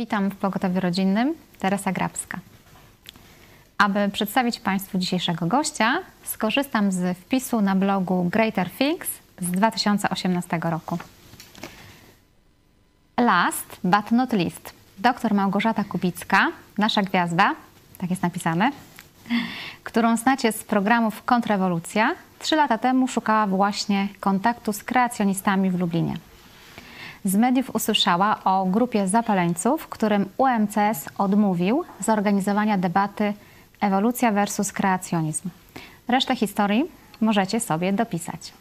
Witam w Pogotowiu Rodzinnym, Teresa Grabska. Aby przedstawić Państwu dzisiejszego gościa, skorzystam z wpisu na blogu Greater Things z 2018 roku. Last but not least, dr Małgorzata Kubicka, nasza gwiazda, tak jest napisane, którą znacie z programów Kontrrewolucja, trzy lata temu szukała właśnie kontaktu z kreacjonistami w Lublinie. Z mediów usłyszała o grupie zapaleńców, którym UMCS odmówił zorganizowania debaty ewolucja versus kreacjonizm. Resztę historii możecie sobie dopisać.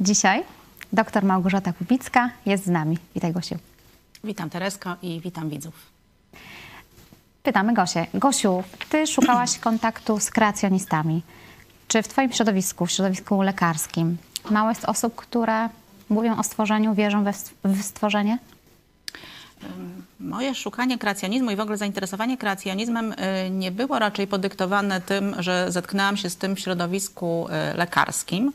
Dzisiaj dr Małgorzata Kubicka jest z nami. Witaj Gosiu. Witam Teresko i witam widzów. Pytamy Gosię. Gosiu, ty szukałaś kontaktu z kreacjonistami. Czy w twoim środowisku, w środowisku lekarskim, mało jest osób, które mówią o stworzeniu, wierzą w stworzenie? Moje szukanie kreacjonizmu i w ogóle zainteresowanie kreacjonizmem y, nie było raczej podyktowane tym, że zetknęłam się z tym w środowisku y, lekarskim.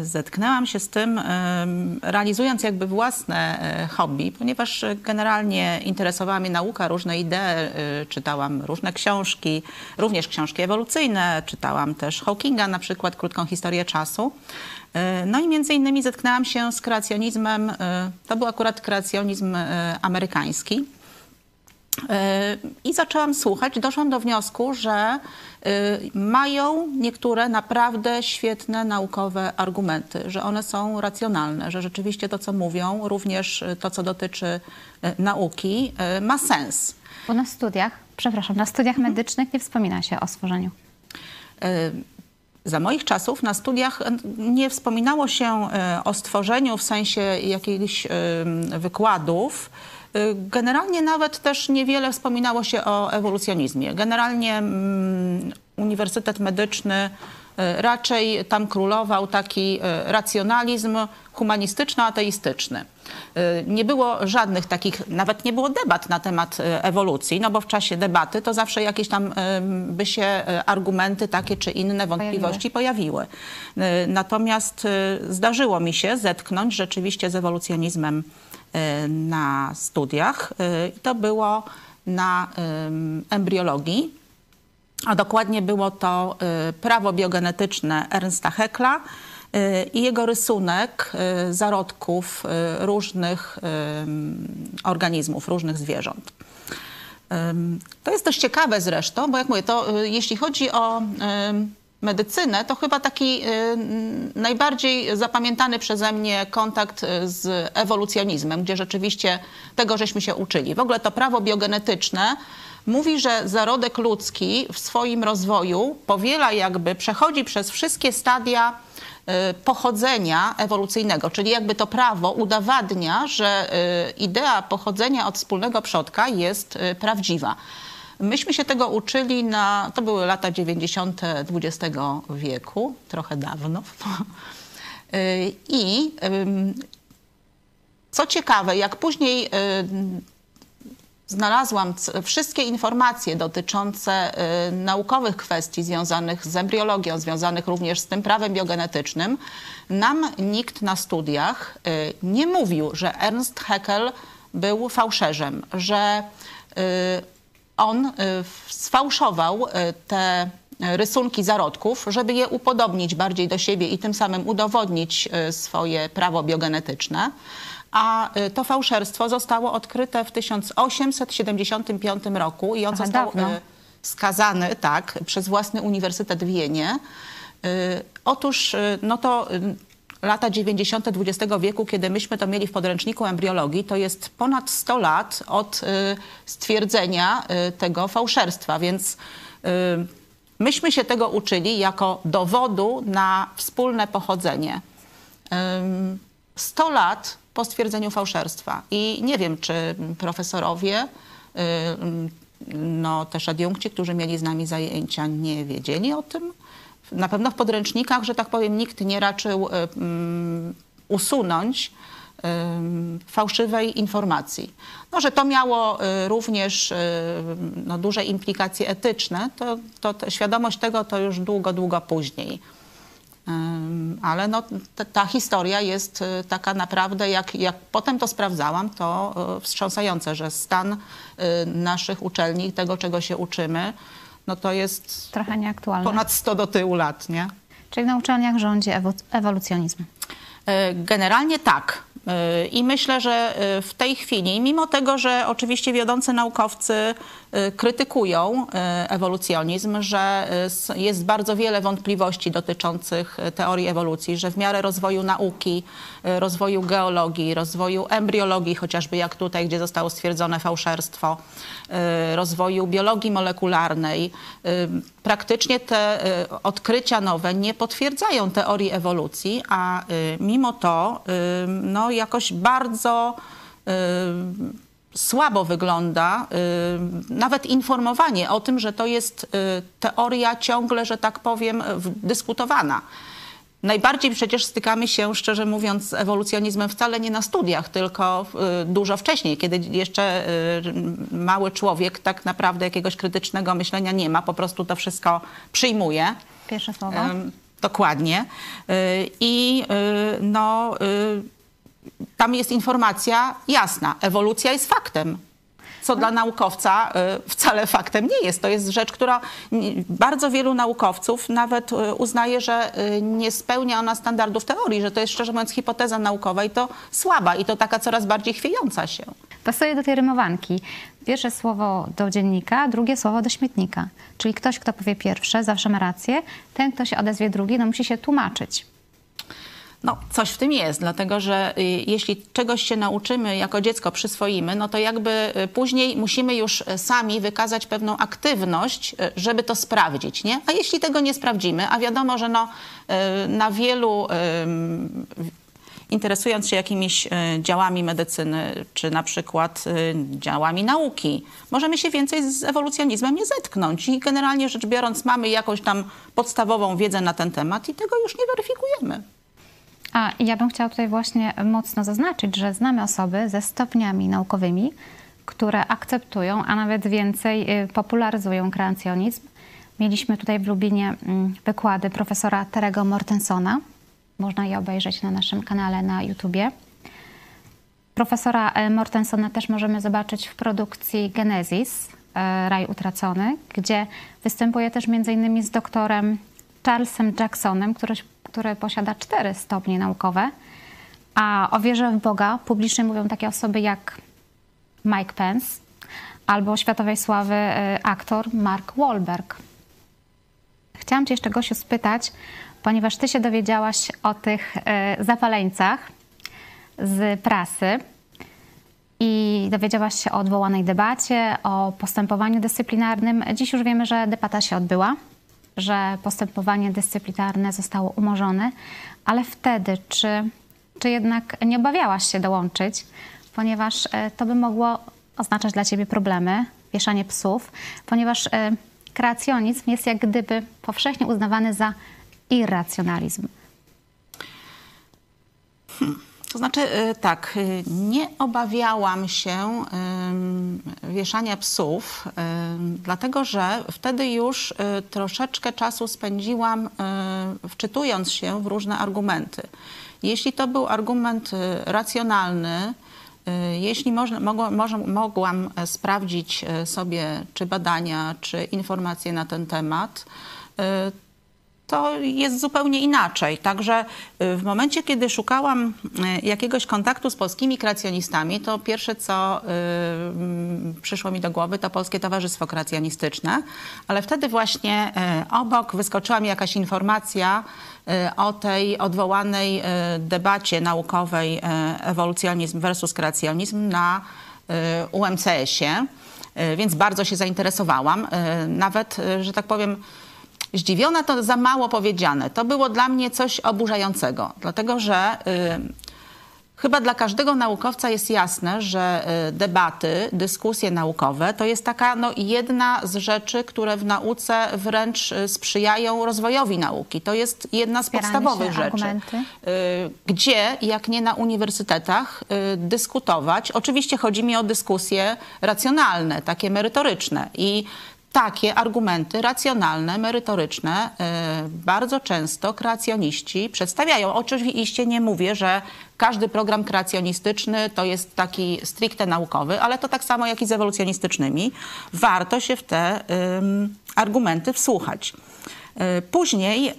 Y, zetknęłam się z tym realizując jakby własne hobby, ponieważ generalnie interesowała mnie nauka, różne idee, czytałam różne książki, również książki ewolucyjne, czytałam też Hawkinga, na przykład krótką historię czasu. E, no i między innymi zetknęłam się z kreacjonizmem, e, to był akurat kreacjonizm e, amerykański. I zaczęłam słuchać, doszłam do wniosku, że mają niektóre naprawdę świetne naukowe argumenty, że one są racjonalne, że rzeczywiście to, co mówią, również to, co dotyczy nauki, ma sens. Bo na studiach, przepraszam, na studiach medycznych nie wspomina się o stworzeniu. Za moich czasów na studiach nie wspominało się o stworzeniu w sensie jakichś wykładów. E, generalnie nawet też niewiele wspominało się o ewolucjonizmie. Generalnie mm, Uniwersytet Medyczny e, raczej tam królował taki racjonalizm humanistyczno-ateistyczny. Y, nie było żadnych takich, nawet nie było debat na temat ewolucji, no bo w czasie debaty to zawsze jakieś tam by się argumenty takie czy inne wątpliwości pojawiły. Natomiast zdarzyło mi się zetknąć rzeczywiście z ewolucjonizmem na studiach. I to było na embriologii, a dokładnie było to prawo biogenetyczne Ernsta Haeckel'a, i jego rysunek y, zarodków y, różnych organizmów, różnych zwierząt. To jest dość ciekawe zresztą, bo jak mówię, to y, jeśli chodzi o medycynę, to chyba taki najbardziej zapamiętany przeze mnie kontakt z ewolucjonizmem, gdzie rzeczywiście tego żeśmy się uczyli. W ogóle to prawo biogenetyczne mówi, że zarodek ludzki w swoim rozwoju powiela jakby, przechodzi przez wszystkie stadia Y, pochodzenia ewolucyjnego, czyli jakby to prawo udowadnia, że y, idea pochodzenia od wspólnego przodka jest y, prawdziwa. Myśmy się tego uczyli na, to były lata 90. XX wieku, trochę dawno. I co ciekawe, jak później znalazłam wszystkie informacje dotyczące naukowych kwestii związanych z embriologią, związanych również z tym prawem biogenetycznym, nam nikt na studiach nie mówił, że Ernst Haeckel był fałszerzem, że on sfałszował te rysunki zarodków, żeby je upodobnić bardziej do siebie i tym samym udowodnić swoje prawo biogenetyczne a y, to fałszerstwo zostało odkryte w 1875 roku i on Aha, został dawno. Y, skazany tak, przez własny uniwersytet w Wienie. Y, otóż no to lata 90. XX wieku, kiedy myśmy to mieli w podręczniku embriologii, to jest ponad 100 lat od stwierdzenia tego fałszerstwa, więc myśmy się tego uczyli jako dowodu na wspólne pochodzenie. 100 lat po stwierdzeniu fałszerstwa. I nie wiem, czy profesorowie, y, no też adiunkci, którzy mieli z nami zajęcia, nie wiedzieli o tym. Na pewno w podręcznikach, że tak powiem, nikt nie raczył y, mm, usunąć y, fałszywej informacji. No, że to miało również no, duże implikacje etyczne, to, to, to świadomość tego to już długo, długo później. Ale no, ta, ta historia jest y, taka naprawdę, jak, jak potem to sprawdzałam, to y, wstrząsające, że stan y, naszych uczelni, tego czego się uczymy, no to jest Trochę nieaktualne. ponad 100 do tyłu lat, nie? Czyli na uczelniach rządzi ewo- ewolucjonizm. E, Generalnie tak. E, I myślę, że e, w tej chwili, mimo tego, że oczywiście wiodący naukowcy krytykują ewolucjonizm, że jest bardzo wiele wątpliwości dotyczących teorii ewolucji, że w miarę rozwoju nauki, rozwoju geologii, rozwoju embriologii, chociażby jak tutaj, gdzie zostało stwierdzone fałszerstwo, e, rozwoju biologii molekularnej, e, praktycznie te e, odkrycia nowe nie potwierdzają teorii ewolucji, a e, mimo to e, no, jakoś bardzo e, słabo wygląda nawet informowanie o tym, że to jest teoria ciągle, że tak powiem, dyskutowana. Najbardziej przecież stykamy się, szczerze mówiąc, z ewolucjonizmem wcale nie na studiach, tylko y, dużo wcześniej, kiedy jeszcze y, mały człowiek tak naprawdę jakiegoś krytycznego myślenia nie ma, po prostu to wszystko przyjmuje. Pierwsze słowo. Dokładnie. Y, I no, tam jest informacja jasna. Ewolucja jest faktem. Co dla naukowca y, wcale faktem nie jest. To jest rzecz, która bardzo wielu naukowców nawet y, uznaje, że y, nie spełnia ona standardów teorii, że to jest szczerze mówiąc hipoteza naukowa i to słaba i to taka coraz bardziej chwiejąca się. Pasuje do tej rymowanki. Pierwsze słowo do dziennika, drugie słowo do śmietnika. Czyli ktoś, kto powie pierwsze, zawsze ma rację. Ten, kto się odezwie drugi, no musi się tłumaczyć. No, coś w tym jest, dlatego że y, jeśli czegoś się nauczymy, jako dziecko przyswoimy, no to jakby y, później musimy już y, sami wykazać pewną aktywność, żeby to sprawdzić, nie? A jeśli tego nie sprawdzimy, a wiadomo, że no, na wielu interesując się jakimiś działami medycyny, czy na przykład działami nauki, możemy się więcej z ewolucjonizmem nie zetknąć. I generalnie rzecz biorąc, mamy jakąś tam podstawową wiedzę na ten temat i tego już nie weryfikujemy. A ja bym chciała tutaj właśnie mocno zaznaczyć, że znamy osoby ze stopniami naukowymi, które akceptują, a nawet więcej y, popularyzują kreacjonizm. Mieliśmy tutaj w Lubinie mm, wykłady profesora Terego Mortensona. Można je obejrzeć na naszym kanale na YouTubie. Profesora e, Mortensona też możemy zobaczyć w produkcji Genesis, e, Raj Utracony, gdzie występuje też m.in. z doktorem Charlesem Jacksonem, który, który posiada cztery stopnie naukowe. A o wierze w Boga publicznie mówią takie osoby jak Mike Pence albo światowej sławy e, aktor Mark Wahlberg. Chciałam Cię jeszcze, Gosiu, spytać, ponieważ Ty się dowiedziałaś o tych e, zapaleńcach z prasy i dowiedziałaś się o odwołanej debacie, o postępowaniu dyscyplinarnym. Dziś już wiemy, że debata się odbyła, że postępowanie dyscyplinarne zostało umorzone, ale wtedy czy, czy jednak nie obawiałaś się dołączyć, ponieważ e, to by mogło oznaczać dla Ciebie problemy, wieszanie psów, ponieważ e, kreacjonizm jest jak gdyby powszechnie uznawany za irracjonalizm. To znaczy y, tak, y, nie obawiałam się wieszania psów, dlatego że wtedy już y, troszeczkę czasu spędziłam wczytując się w różne argumenty. Jeśli to był argument racjonalny, jeśli można, mogłam e, sprawdzić e, sobie czy badania, czy informacje na ten temat, to jest zupełnie inaczej. Także y, w momencie, kiedy szukałam y, jakiegoś kontaktu z polskimi kreacjonistami, to pierwsze, co y, przyszło mi do głowy, to Polskie Towarzystwo Kreacjonistyczne, ale wtedy właśnie y, obok wyskoczyła mi jakaś informacja y, o tej odwołanej y, debacie naukowej ewolucjonizm versus kreacjonizm na UMCS-ie, więc bardzo się zainteresowałam. Nawet, że tak powiem, Zdziwiona to za mało powiedziane. To było dla mnie coś oburzającego, dlatego że y, chyba dla każdego naukowca jest jasne, że y, debaty, dyskusje naukowe to jest taka no, jedna z rzeczy, które w nauce wręcz y, sprzyjają rozwojowi nauki. To jest jedna z podstawowych rzeczy. argumenty. Gdzie, jak nie na uniwersytetach, dyskutować. Oczywiście chodzi mi o dyskusje racjonalne, takie merytoryczne. I takie argumenty racjonalne, merytoryczne y, bardzo często kreacjoniści przedstawiają. Oczywiście nie mówię, że każdy program kreacjonistyczny to jest taki stricte naukowy, ale to tak samo jak i z ewolucjonistycznymi. Warto się w te argumenty wsłuchać. Y, później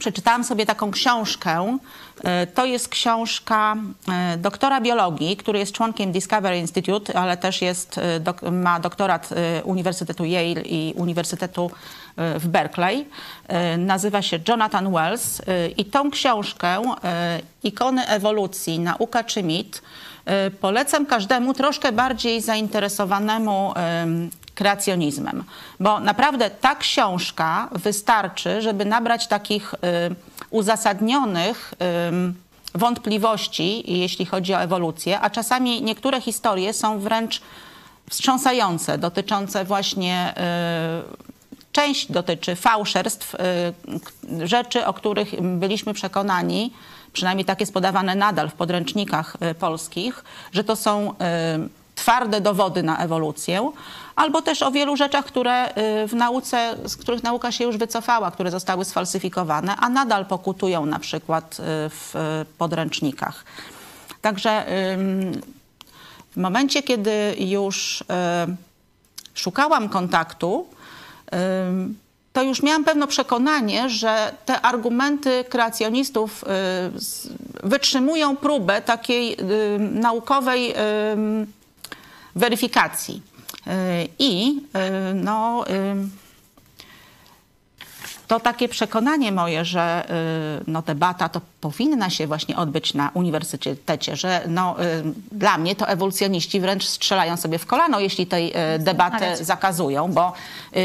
przeczytałam sobie taką książkę. E, To jest książka e, doktora biologii, który jest członkiem Discovery Institute, ale też jest, e, ma doktorat Uniwersytetu Yale i Uniwersytetu w Berkeley. Nazywa się Jonathan Wells i tą książkę Ikony ewolucji, nauka czy mit polecam każdemu troszkę bardziej zainteresowanemu em, kreacjonizmem. Bo naprawdę ta książka wystarczy, żeby nabrać takich y, uzasadnionych y, wątpliwości, jeśli chodzi o ewolucję, a czasami niektóre historie są wręcz wstrząsające, dotyczące właśnie y, część dotyczy fałszerstw, rzeczy, o których byliśmy przekonani, przynajmniej tak jest podawane nadal w podręcznikach polskich, że to są twarde dowody na ewolucję, albo też o wielu rzeczach, które y, w nauce, z których nauka się już wycofała, które zostały sfalsyfikowane, a nadal pokutują na przykład y, w y, podręcznikach. Także w momencie, kiedy już szukałam kontaktu, to już miałam pewne przekonanie, że te argumenty kreacjonistów wytrzymują próbę takiej naukowej weryfikacji. Y, I y, no, y, to takie przekonanie moje, że y, no, debata to powinna się właśnie odbyć na uniwersytecie, że no, y, dla mnie to ewolucjoniści wręcz strzelają sobie w kolano, jeśli tej y, debaty zakazują, bo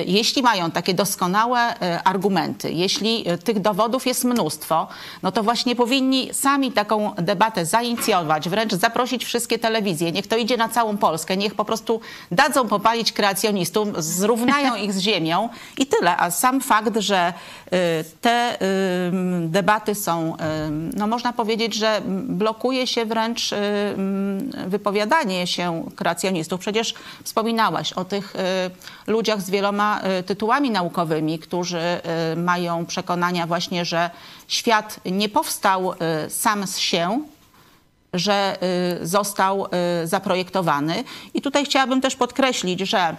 jeśli mają takie doskonałe argumenty, jeśli tych dowodów jest mnóstwo, no to właśnie powinni sami taką debatę zainicjować, wręcz zaprosić wszystkie telewizje, niech to idzie na całą Polskę, niech po prostu dadzą popalić kreacjonistów, zrównają ich z ziemią i tyle. A sam fakt, że te y, debaty są, y, no można powiedzieć, że blokuje się wręcz y, y, wypowiadanie się kreacjonistów. Przecież wspominałaś o tych y, ludziach z wieloma y, tytułami naukowymi, którzy y, mają przekonania właśnie, że świat nie powstał y, sam z się, że y, został y, zaprojektowany. I tutaj chciałabym też podkreślić, że y,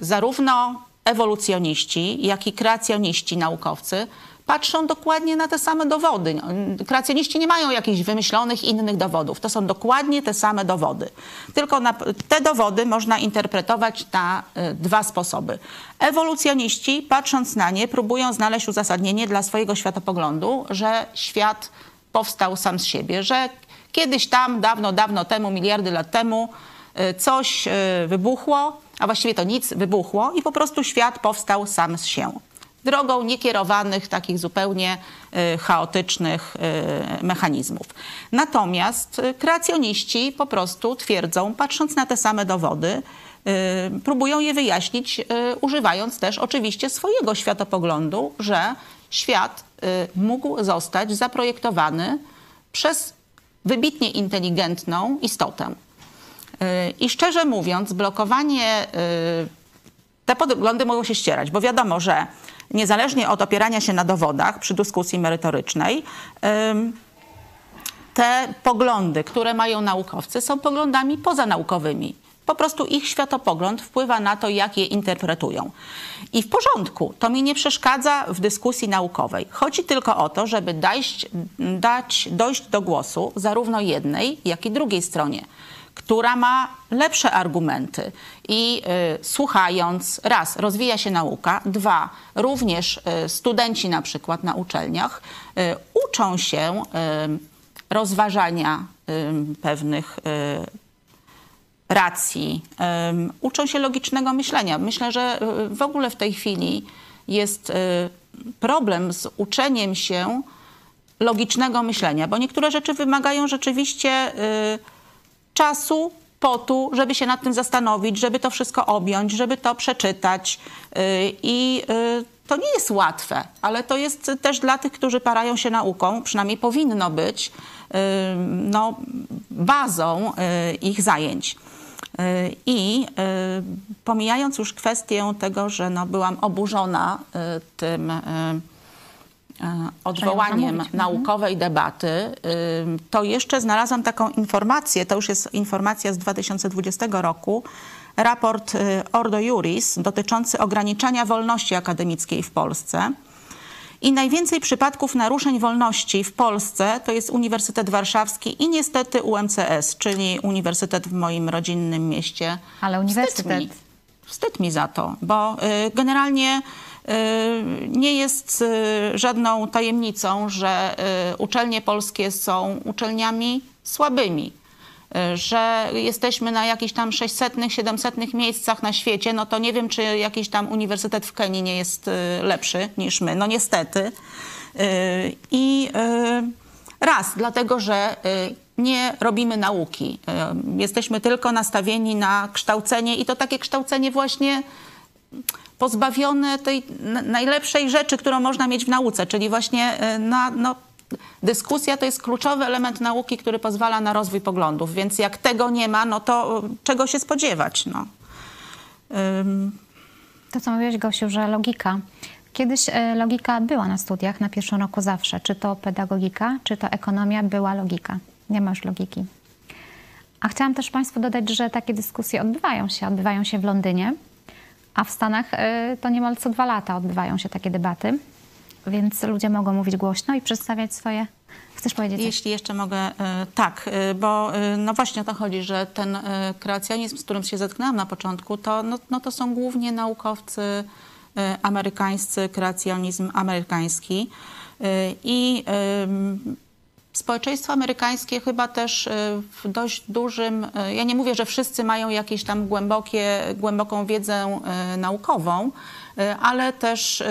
zarówno ewolucjoniści, jak i kreacjoniści, naukowcy patrzą dokładnie na te same dowody. Kreacjoniści nie mają jakichś wymyślonych innych dowodów. To są dokładnie te same dowody. Tylko na, te dowody można interpretować na y, dwa sposoby. Ewolucjoniści, patrząc na nie, próbują znaleźć uzasadnienie dla swojego światopoglądu, że świat powstał sam z siebie, że kiedyś tam, dawno, dawno temu, miliardy lat temu, y, coś y, wybuchło, a właściwie to nic wybuchło i po prostu świat powstał sam z się. Drogą niekierowanych, takich zupełnie y, chaotycznych y, mechanizmów. Natomiast y, kreacjoniści po prostu twierdzą, patrząc na te same dowody, próbują je wyjaśnić, używając też oczywiście swojego światopoglądu, że świat mógł zostać zaprojektowany przez wybitnie inteligentną istotę. Y, I szczerze mówiąc, blokowanie, y, te poglądy mogą się ścierać, bo wiadomo, że niezależnie od opierania się na dowodach przy dyskusji merytorycznej, te poglądy, które mają naukowcy, są poglądami pozanaukowymi. Po prostu ich światopogląd wpływa na to, jak je interpretują. I w porządku, to mi nie przeszkadza w dyskusji naukowej. Chodzi tylko o to, żeby dać, dać dojść do głosu zarówno jednej, jak i drugiej stronie, która ma lepsze argumenty. I y, słuchając, raz, rozwija się nauka, dwa, również y, studenci na przykład na uczelniach y, uczą się y, rozważania y, pewnych y, racji, uczą się logicznego myślenia. Myślę, że w ogóle w tej chwili jest problem z uczeniem się logicznego myślenia, bo niektóre rzeczy wymagają rzeczywiście czasu, potu, żeby się nad tym zastanowić, żeby to wszystko objąć, żeby to przeczytać. Y, I y, to nie jest łatwe, ale to jest też dla tych, którzy parają się nauką, przynajmniej powinno być y, no, bazą ich zajęć. I pomijając już kwestię tego, że no, byłam oburzona tym odwołaniem mówić. naukowej debaty, y, to jeszcze znalazłam taką informację, to już jest informacja z 2020 roku, raport y, Ordo Juris dotyczący ograniczania wolności akademickiej w Polsce. I najwięcej przypadków naruszeń wolności w Polsce to jest Uniwersytet Warszawski i niestety UMCS, czyli Uniwersytet w moim rodzinnym mieście. Ale uniwersytet. Wstyd mi, wstyd mi za to, bo y, generalnie nie jest y, żadną tajemnicą, że y, uczelnie polskie są uczelniami słabymi. Y, Że jesteśmy na jakichś tam 600, 700 miejscach na świecie, no to nie wiem, czy jakiś tam uniwersytet w Kenii nie jest y, lepszy niż my. No niestety. Y, I y, raz, dlatego, że y, nie robimy nauki. Y, Jesteśmy tylko nastawieni na kształcenie i to takie kształcenie właśnie pozbawione tej najlepszej rzeczy, którą można mieć w nauce, czyli właśnie y, na, no, dyskusja to jest kluczowy element nauki, który pozwala na rozwój poglądów, więc jak tego nie ma, no to y, czego się spodziewać? No. Ym, To, co mówiłeś, Gosiu, że logika. Kiedyś e, logika była na studiach na pierwszym roku zawsze. Czy to pedagogika, czy to ekonomia, była logika. Nie ma już logiki. A chciałam też Państwu dodać, że takie dyskusje odbywają się. Odbywają się w Londynie, a w Stanach e, to niemal co dwa lata odbywają się takie debaty. Więc ludzie mogą mówić głośno i przedstawiać swoje... Chcesz powiedzieć? Jeśli jeszcze mogę, e, tak, e, bo no właśnie o to chodzi, że ten kreacjonizm, z którym się zetknęłam na początku, to, no, no to są głównie naukowcy amerykańscy, kreacjonizm amerykański. I społeczeństwo amerykańskie chyba też e, w dość dużym, e, ja nie mówię, że wszyscy mają jakieś tam głębokie, głęboką wiedzę e, naukową, ale też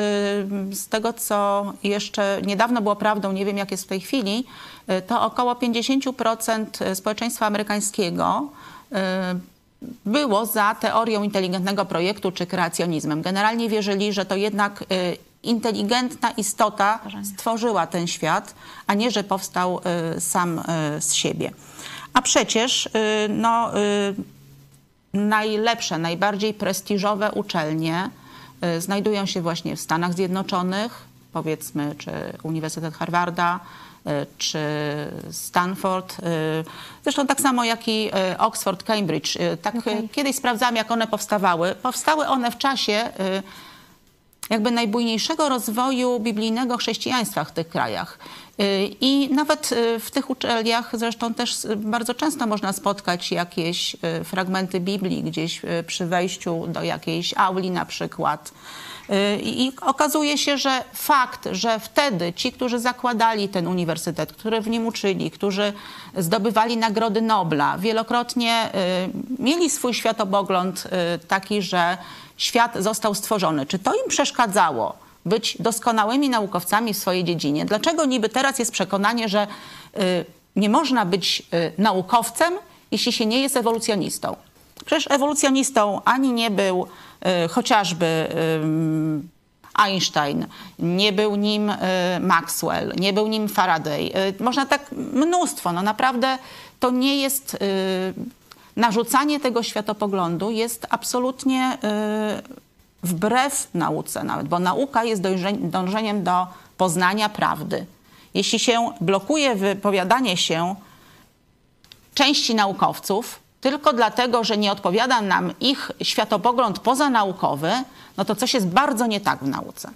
z tego, co jeszcze niedawno było prawdą, nie wiem jak jest w tej chwili, to około 50% społeczeństwa amerykańskiego było za teorią inteligentnego projektu czy kreacjonizmem. Generalnie wierzyli, że to jednak y, inteligentna istota stworzyła ten świat, a nie, że powstał y, sam y, z siebie. A przecież y, no, najlepsze, najbardziej prestiżowe uczelnie znajdują się właśnie w Stanach Zjednoczonych, powiedzmy, czy Uniwersytet Harvarda, czy Stanford. Zresztą tak samo jak i Oxford, Cambridge. Tak Okej. y, kiedyś sprawdzałam, jak one powstawały. Powstały one w czasie jakby najbujniejszego rozwoju biblijnego chrześcijaństwa w tych krajach. Y, I nawet y, w tych uczelniach zresztą też bardzo często można spotkać jakieś y, fragmenty Biblii gdzieś przy wejściu do jakiejś auli na przykład. I okazuje się, że fakt, że wtedy ci, którzy zakładali ten uniwersytet, którzy w nim uczyli, którzy zdobywali nagrody Nobla, wielokrotnie mieli swój światopogląd taki, że świat został stworzony. Czy to im przeszkadzało być doskonałymi naukowcami w swojej dziedzinie? Dlaczego niby teraz jest przekonanie, że y, nie można być y, naukowcem, jeśli się nie jest ewolucjonistą? Przecież ewolucjonistą ani nie był y, chociażby Einstein, nie był nim Maxwell, nie był nim Faraday. Można tak mnóstwo. No naprawdę to nie jest... Narzucanie tego światopoglądu jest absolutnie y, wbrew nauce nawet, bo nauka jest dążeniem do poznania prawdy. Jeśli się blokuje wypowiadanie się części naukowców tylko dlatego, że nie odpowiada nam ich światopogląd pozanaukowy, no to coś jest bardzo nie tak w nauce.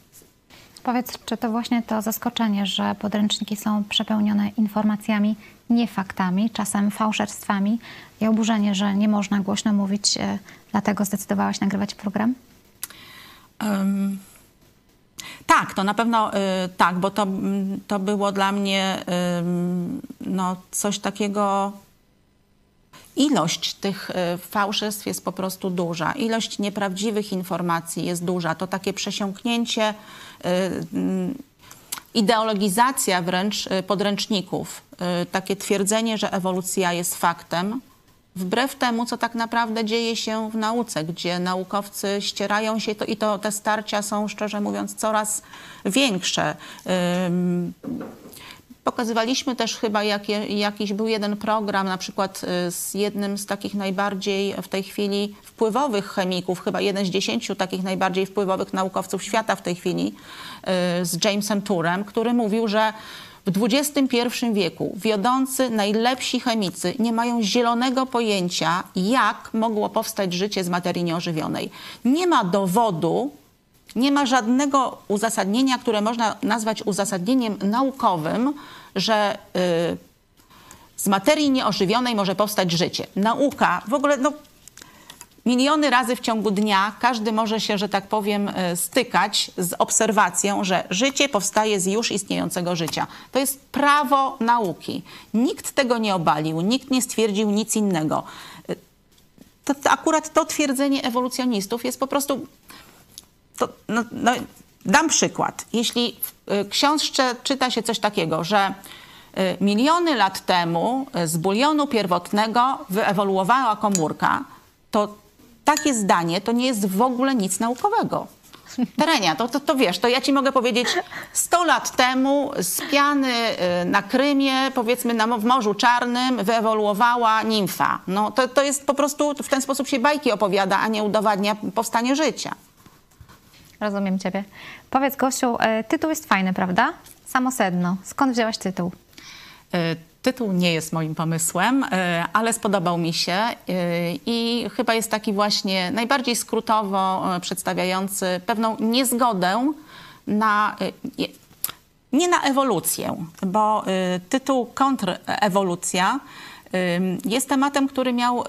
Powiedz, czy to właśnie to zaskoczenie, że podręczniki są przepełnione informacjami, nie faktami, czasem fałszerstwami i oburzenie, że nie można głośno mówić, e, dlatego zdecydowałaś nagrywać program? Em, tak, to na pewno y, tak, bo to, to było dla mnie ym, no, coś takiego. Ilość tych y, fałszerstw jest po prostu duża. Ilość nieprawdziwych informacji jest duża. To takie przesiąknięcie, y, ideologizacja wręcz y, podręczników. Y, Takie twierdzenie, że ewolucja jest faktem, wbrew temu, co tak naprawdę dzieje się w nauce, gdzie naukowcy ścierają się to, i to te starcia są, szczerze mówiąc, coraz większe. Ym, Pokazywaliśmy też chyba, jak, jakiś był jeden program, na przykład y, z jednym z takich najbardziej w tej chwili wpływowych chemików, chyba jeden z dziesięciu takich najbardziej wpływowych naukowców świata w tej chwili, y, z Jamesem Turem, który mówił, że w XXI wieku wiodący, najlepsi chemicy nie mają zielonego pojęcia, jak mogło powstać życie z materii nieożywionej. Nie ma dowodu, nie ma żadnego uzasadnienia, które można nazwać uzasadnieniem naukowym, że y, z materii nieożywionej może powstać życie. Nauka w ogóle no, miliony razy w ciągu dnia każdy może się, że tak powiem, y, stykać z obserwacją, że życie powstaje z już istniejącego życia. To jest prawo nauki. Nikt tego nie obalił, nikt nie stwierdził nic innego. Y, to, to akurat to twierdzenie ewolucjonistów jest po prostu to, no, no, dam przykład. Jeśli w y, książce czyta się coś takiego, że miliony lat temu z bulionu pierwotnego wyewoluowała komórka, to takie zdanie to nie jest w ogóle nic naukowego. Terenia, to, to, to wiesz, to ja ci mogę powiedzieć, 100 lat temu z piany na Krymie, powiedzmy na, w Morzu Czarnym, wyewoluowała nimfa. No, to, to jest po prostu, w ten sposób się bajki opowiada, a nie udowadnia powstanie życia. Rozumiem Ciebie. Powiedz, Gosiu, e, tytuł jest fajny, prawda? Samo sedno. Skąd wzięłaś tytuł? E, tytuł nie jest moim pomysłem, e, ale spodobał mi się i chyba jest taki właśnie najbardziej skrótowo przedstawiający pewną niezgodę na nie na ewolucję, bo tytuł kontrewolucja jest tematem, który miał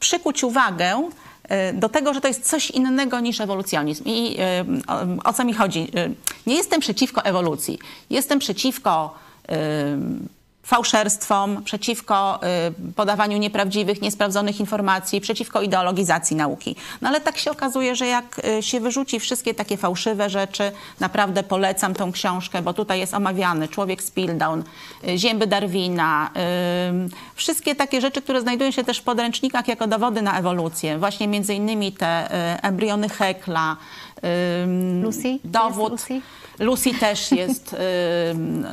przykuć uwagę E, do tego, że to jest coś innego niż ewolucjonizm. I e, o, o co mi chodzi? E, nie jestem przeciwko ewolucji. Jestem przeciwko fałszerstwom, przeciwko y, podawaniu nieprawdziwych, niesprawdzonych informacji, przeciwko ideologizacji nauki. No ale tak się okazuje, że jak y, się wyrzuci wszystkie takie fałszywe rzeczy, naprawdę polecam tą książkę, bo tutaj jest omawiany Człowiek z Pildown, y, Zięby Darwina, wszystkie takie rzeczy, które znajdują się też w podręcznikach jako dowody na ewolucję. Właśnie między innymi te embriony Hekla, Lucy? Dowód. Lucy? Lucy też jest,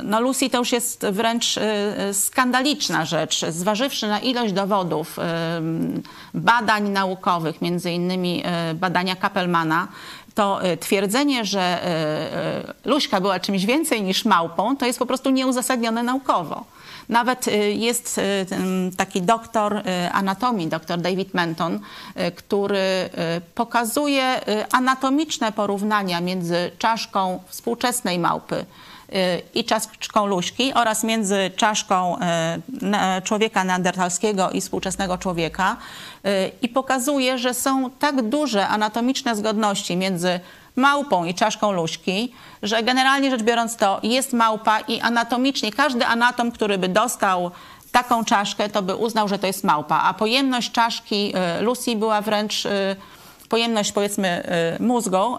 no Lucy to już jest wręcz y, skandaliczna rzecz, zważywszy na ilość dowodów, badań naukowych, między innymi y, badania Kapelmana, to y, twierdzenie, że Luśka była czymś więcej niż małpą, to jest po prostu nieuzasadnione naukowo. Nawet y, jest y, taki doktor y, anatomii, dr David Menton, który pokazuje anatomiczne porównania między czaszką współczesnej małpy i czaszką luśki oraz między czaszką człowieka neandertalskiego i współczesnego człowieka i pokazuje, że są tak duże anatomiczne zgodności między małpą i czaszką luśki, że generalnie rzecz biorąc to jest małpa i anatomicznie każdy anatom, który by dostał taką czaszkę, to by uznał, że to jest małpa. A pojemność czaszki y, Lucy była wręcz, y, pojemność powiedzmy y, mózgu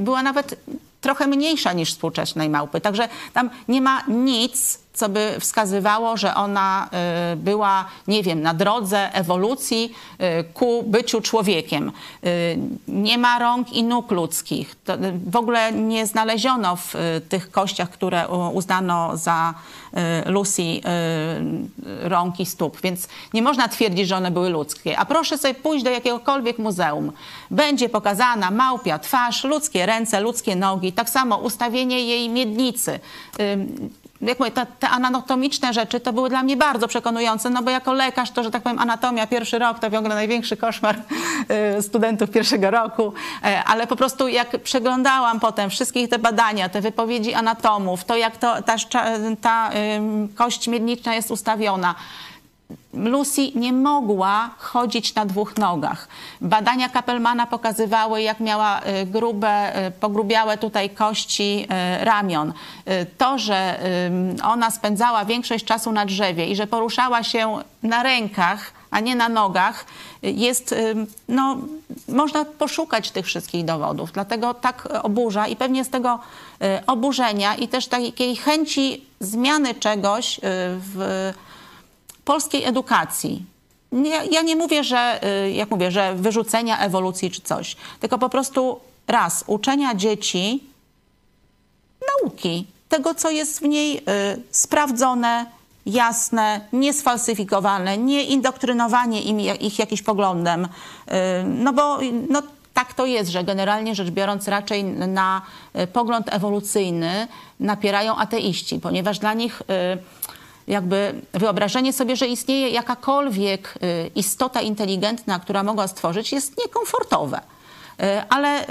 była nawet trochę mniejsza niż współczesnej małpy. Także tam nie ma nic, co by wskazywało, że ona y, była, nie wiem, na drodze ewolucji y, ku byciu człowiekiem. Y, nie ma rąk i nóg ludzkich. To w ogóle nie znaleziono w tych kościach, które uznano za Lucy rąk i stóp, więc nie można twierdzić, że one były ludzkie. A proszę sobie pójść do jakiegokolwiek muzeum. Będzie pokazana małpia twarz, ludzkie ręce, ludzkie nogi, tak samo ustawienie jej miednicy jak mówię, te, te, anatomiczne rzeczy to były dla mnie bardzo przekonujące, no bo jako lekarz to, że tak powiem, anatomia pierwszy rok to w ogóle największy koszmar y, studentów pierwszego roku, e, ale po prostu jak przeglądałam potem wszystkie te badania, te wypowiedzi anatomów, to jak to, ta, ta kość miedniczna jest ustawiona, Lucy nie mogła chodzić na dwóch nogach. Badania Kapelmana pokazywały, jak miała y, grube, y, pogrubiałe tutaj kości y, ramion. To, że ona spędzała większość czasu na drzewie i że poruszała się na rękach, a nie na nogach, jest, no, można poszukać tych wszystkich dowodów. Dlatego tak oburza i pewnie z tego oburzenia i też takiej chęci zmiany czegoś w polskiej edukacji. Ja, ja nie mówię, że, y, jak mówię, że wyrzucenia ewolucji czy coś, tylko po prostu raz, uczenia dzieci nauki. tego, co jest w niej y, sprawdzone, jasne, niesfalsyfikowane, nie indoktrynowanie im, ich jakimś poglądem. Y, no bo no, tak to jest, że generalnie rzecz biorąc raczej na y, pogląd ewolucyjny napierają ateiści, ponieważ dla nich jakby wyobrażenie sobie, że istnieje jakakolwiek istota inteligentna, która mogła stworzyć, jest niekomfortowe. Ale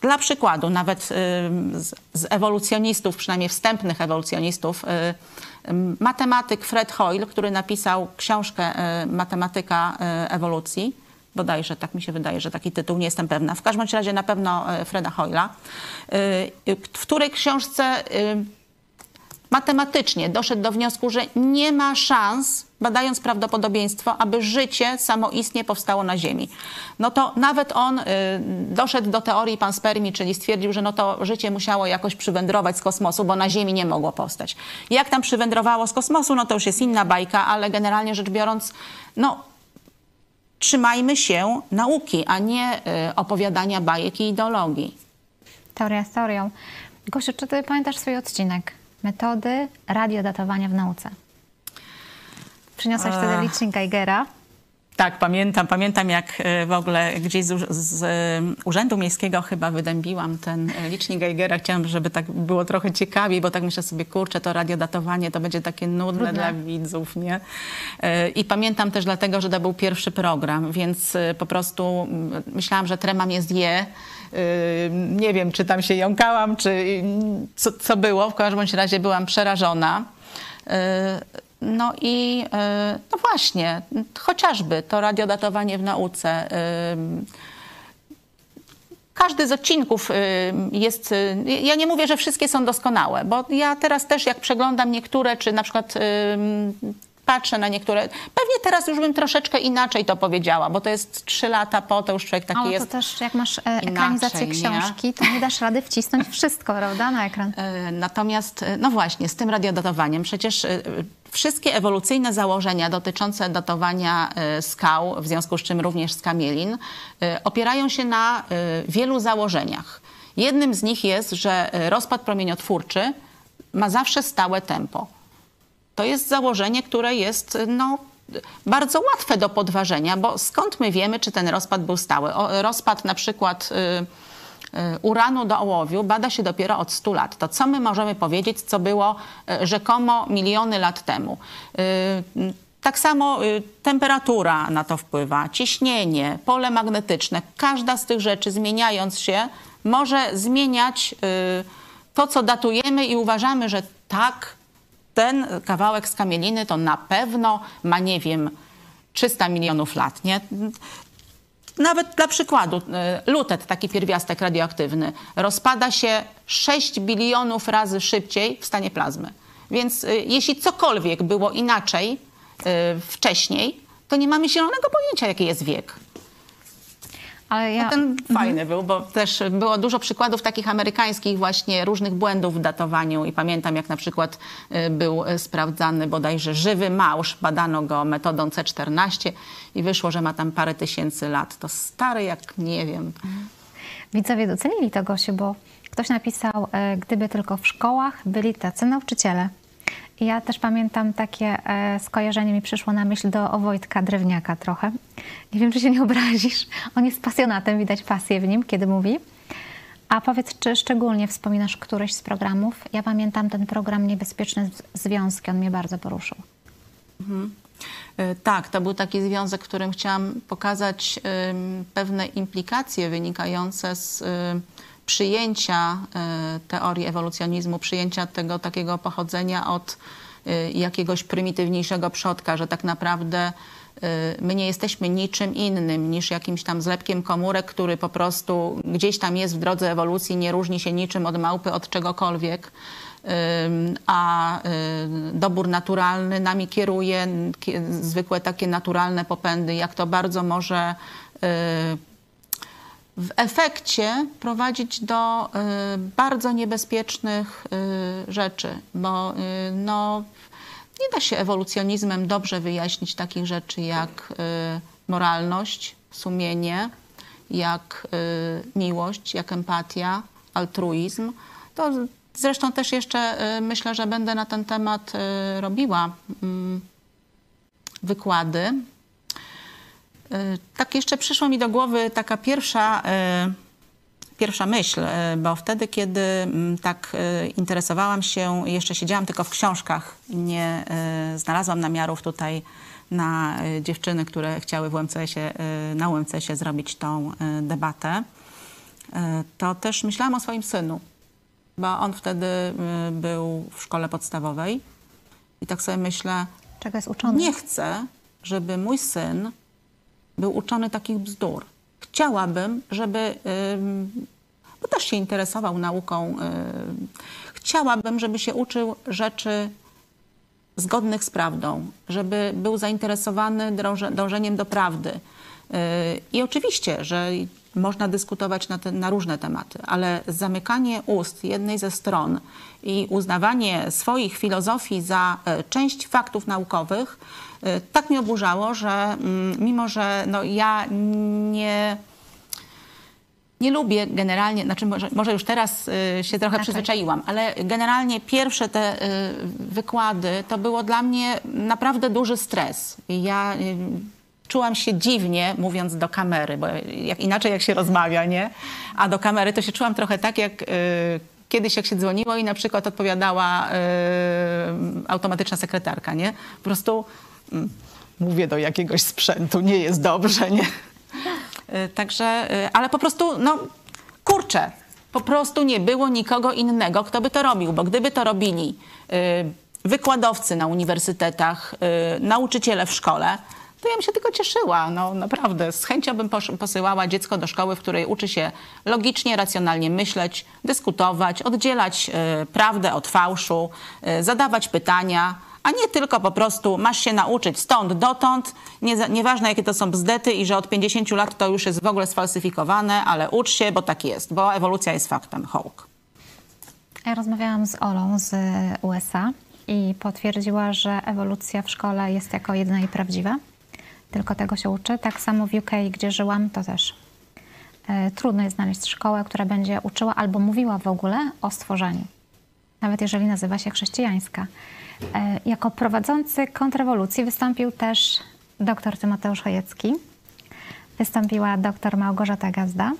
dla przykładu, nawet z ewolucjonistów, przynajmniej wstępnych ewolucjonistów, matematyk Fred Hoyle, który napisał książkę Matematyka ewolucji, bodajże tak mi się wydaje, że taki tytuł, nie jestem pewna. W każdym razie na pewno Freda Hoyla, w której książce matematycznie doszedł do wniosku, że nie ma szans, badając prawdopodobieństwo, aby życie samoistnie powstało na Ziemi. No to nawet on y, doszedł do teorii panspermii, czyli stwierdził, że no to życie musiało jakoś przywędrować z kosmosu, bo na Ziemi nie mogło powstać. Jak tam przywędrowało z kosmosu, no to już jest inna bajka, ale generalnie rzecz biorąc, no trzymajmy się nauki, a nie y, opowiadania bajek i ideologii. Teoria z teorią. Gosiu, czy ty pamiętasz swój odcinek? Metody radiodatowania w nauce. Przyniosłaś Ech. wtedy licznik Geigera. Tak, pamiętam, pamiętam jak e, w ogóle gdzieś z, z, e, Urzędu Miejskiego chyba wydębiłam ten e, licznik Geigera. Chciałam, żeby tak było trochę ciekawiej, bo tak myślę sobie, kurczę, to radiodatowanie to będzie takie nudne Trudne. dla widzów, nie? I pamiętam też dlatego, że to był pierwszy program, więc po prostu myślałam, że tremam jest je. Nie wiem, czy tam się jąkałam, czy co, co było. W każdym razie byłam przerażona. No i no właśnie, chociażby to radiodatowanie w nauce. Każdy z odcinków jest. Ja nie mówię, że wszystkie są doskonałe, bo ja teraz też, jak przeglądam niektóre, czy na przykład patrzę na niektóre. Pewnie teraz już bym troszeczkę inaczej to powiedziała, bo to jest trzy lata po, to już człowiek taki Ale jest. to też jak masz e, ekranizację książki, nie? to nie dasz rady wcisnąć wszystko, prawda, na ekran. E, natomiast, e, no właśnie, z tym radiodatowaniem przecież wszystkie ewolucyjne założenia dotyczące datowania skał, w związku z czym również skamielin, opierają się na wielu założeniach. Jednym z nich jest, że rozpad promieniotwórczy ma zawsze stałe tempo. To jest założenie, które jest no, bardzo łatwe do podważenia, bo skąd my wiemy, czy ten rozpad był stały? O, rozpad na przykład y, y, uranu do ołowiu bada się dopiero od 100 lat. To co my możemy powiedzieć, co było y, rzekomo miliony lat temu? Y, tak samo y, temperatura na to wpływa, ciśnienie, pole magnetyczne. Każda z tych rzeczy zmieniając się może zmieniać y, to, co datujemy i uważamy, że tak ten kawałek skamieliny to na pewno ma, nie wiem, 300 milionów lat, nie? Nawet dla przykładu, y, lutet, taki pierwiastek radioaktywny, rozpada się 6 bilionów razy szybciej w stanie plazmy. Więc y, jeśli cokolwiek było inaczej y, wcześniej, to nie mamy zielonego pojęcia, jaki jest wiek. Ale ja... No ten mhm. fajny był, bo też było dużo przykładów takich amerykańskich właśnie różnych błędów w datowaniu i pamiętam jak na przykład y, był sprawdzany bodajże żywy małż, badano go metodą C14 i wyszło, że ma tam parę tysięcy lat. To stary jak nie wiem. Widzowie docenili to, Gosiu, bo ktoś napisał, e, gdyby tylko w szkołach byli tacy nauczyciele. Ja też pamiętam takie e, skojarzenie mi przyszło na myśl do Wojtka Drewniaka trochę. Nie wiem, czy się nie obrazisz. On jest pasjonatem, widać pasję w nim, kiedy mówi. A powiedz, czy szczególnie wspominasz któryś z programów? Ja pamiętam ten program Niebezpieczne Związki, on mnie bardzo poruszył. Mhm. E, tak, to był taki związek, w którym chciałam pokazać pewne implikacje wynikające z przyjęcia e, teorii ewolucjonizmu, przyjęcia tego takiego pochodzenia od e, jakiegoś prymitywniejszego przodka, że tak naprawdę e, my nie jesteśmy niczym innym niż jakimś tam zlepkiem komórek, który po prostu gdzieś tam jest w drodze ewolucji, nie różni się niczym od małpy, od czegokolwiek. A dobór naturalny nami kieruje, zwykłe takie naturalne popędy, jak to bardzo może w efekcie prowadzić do y, bardzo niebezpiecznych y, rzeczy, bo y, no, nie da się ewolucjonizmem dobrze wyjaśnić takich rzeczy jak moralność, sumienie, jak miłość, jak empatia, altruizm. To Zresztą też jeszcze myślę, że będę na ten temat robiła mm, wykłady. Y, Tak jeszcze przyszła mi do głowy taka pierwsza, y, pierwsza myśl, y, bo wtedy, kiedy mm, tak interesowałam się, jeszcze siedziałam tylko w książkach i nie znalazłam namiarów tutaj na dziewczyny, które chciały w UMCS-ie, na UMCS-ie zrobić tą debatę, to też myślałam o swoim synu, bo on wtedy był w szkole podstawowej i tak sobie myślę, Czego jest uczony? nie chcę, żeby mój syn był uczony takich bzdur. Chciałabym, żeby, bo też się interesował nauką, ym, chciałabym, żeby się uczył rzeczy zgodnych z prawdą, żeby był zainteresowany dążeniem do prawdy. Yy, I oczywiście, że można dyskutować na, te, na różne tematy, ale zamykanie ust jednej ze stron i uznawanie swoich filozofii za e, część faktów naukowych tak mnie oburzało, że mm, mimo, że no, ja nie nie lubię generalnie, znaczy może, może już teraz y, się trochę przyzwyczaiłam, ale generalnie pierwsze te y, wykłady to było dla mnie naprawdę duży stres. Ja y, czułam się dziwnie mówiąc do kamery, bo jak, inaczej jak się rozmawia, nie? A do kamery to się czułam trochę tak jak y, kiedyś jak się dzwoniło i na przykład odpowiadała y, automatyczna sekretarka, nie? Po prostu mówię do jakiegoś sprzętu, nie jest dobrze, nie? Y, Także, y, ale po prostu, no kurczę, po prostu nie było nikogo innego, kto by to robił, bo gdyby to robili y, wykładowcy na uniwersytetach, nauczyciele w szkole, to ja bym się tylko cieszyła, no naprawdę. Z chęcią bym posyłała dziecko do szkoły, w której uczy się logicznie, racjonalnie myśleć, dyskutować, oddzielać prawdę od fałszu, zadawać pytania, a nie tylko po prostu masz się nauczyć stąd, dotąd, nie, nieważne jakie to są bzdety i że od 50 lat to już jest w ogóle sfalsyfikowane, ale ucz się, bo tak jest, bo ewolucja jest faktem. Hołk. Ja rozmawiałam z Olą z USA i potwierdziła, że ewolucja w szkole jest jako jedyna i prawdziwa. Tylko tego się uczy. Tak samo w UK, gdzie żyłam, to też. E, Trudno jest znaleźć szkołę, która będzie uczyła albo mówiła w ogóle o stworzeniu. Nawet jeżeli nazywa się chrześcijańska. E, Jako prowadzący kontrrewolucji wystąpił też dr Tymoteusz Chojecki. Wystąpiła dr Małgorzata Gazda.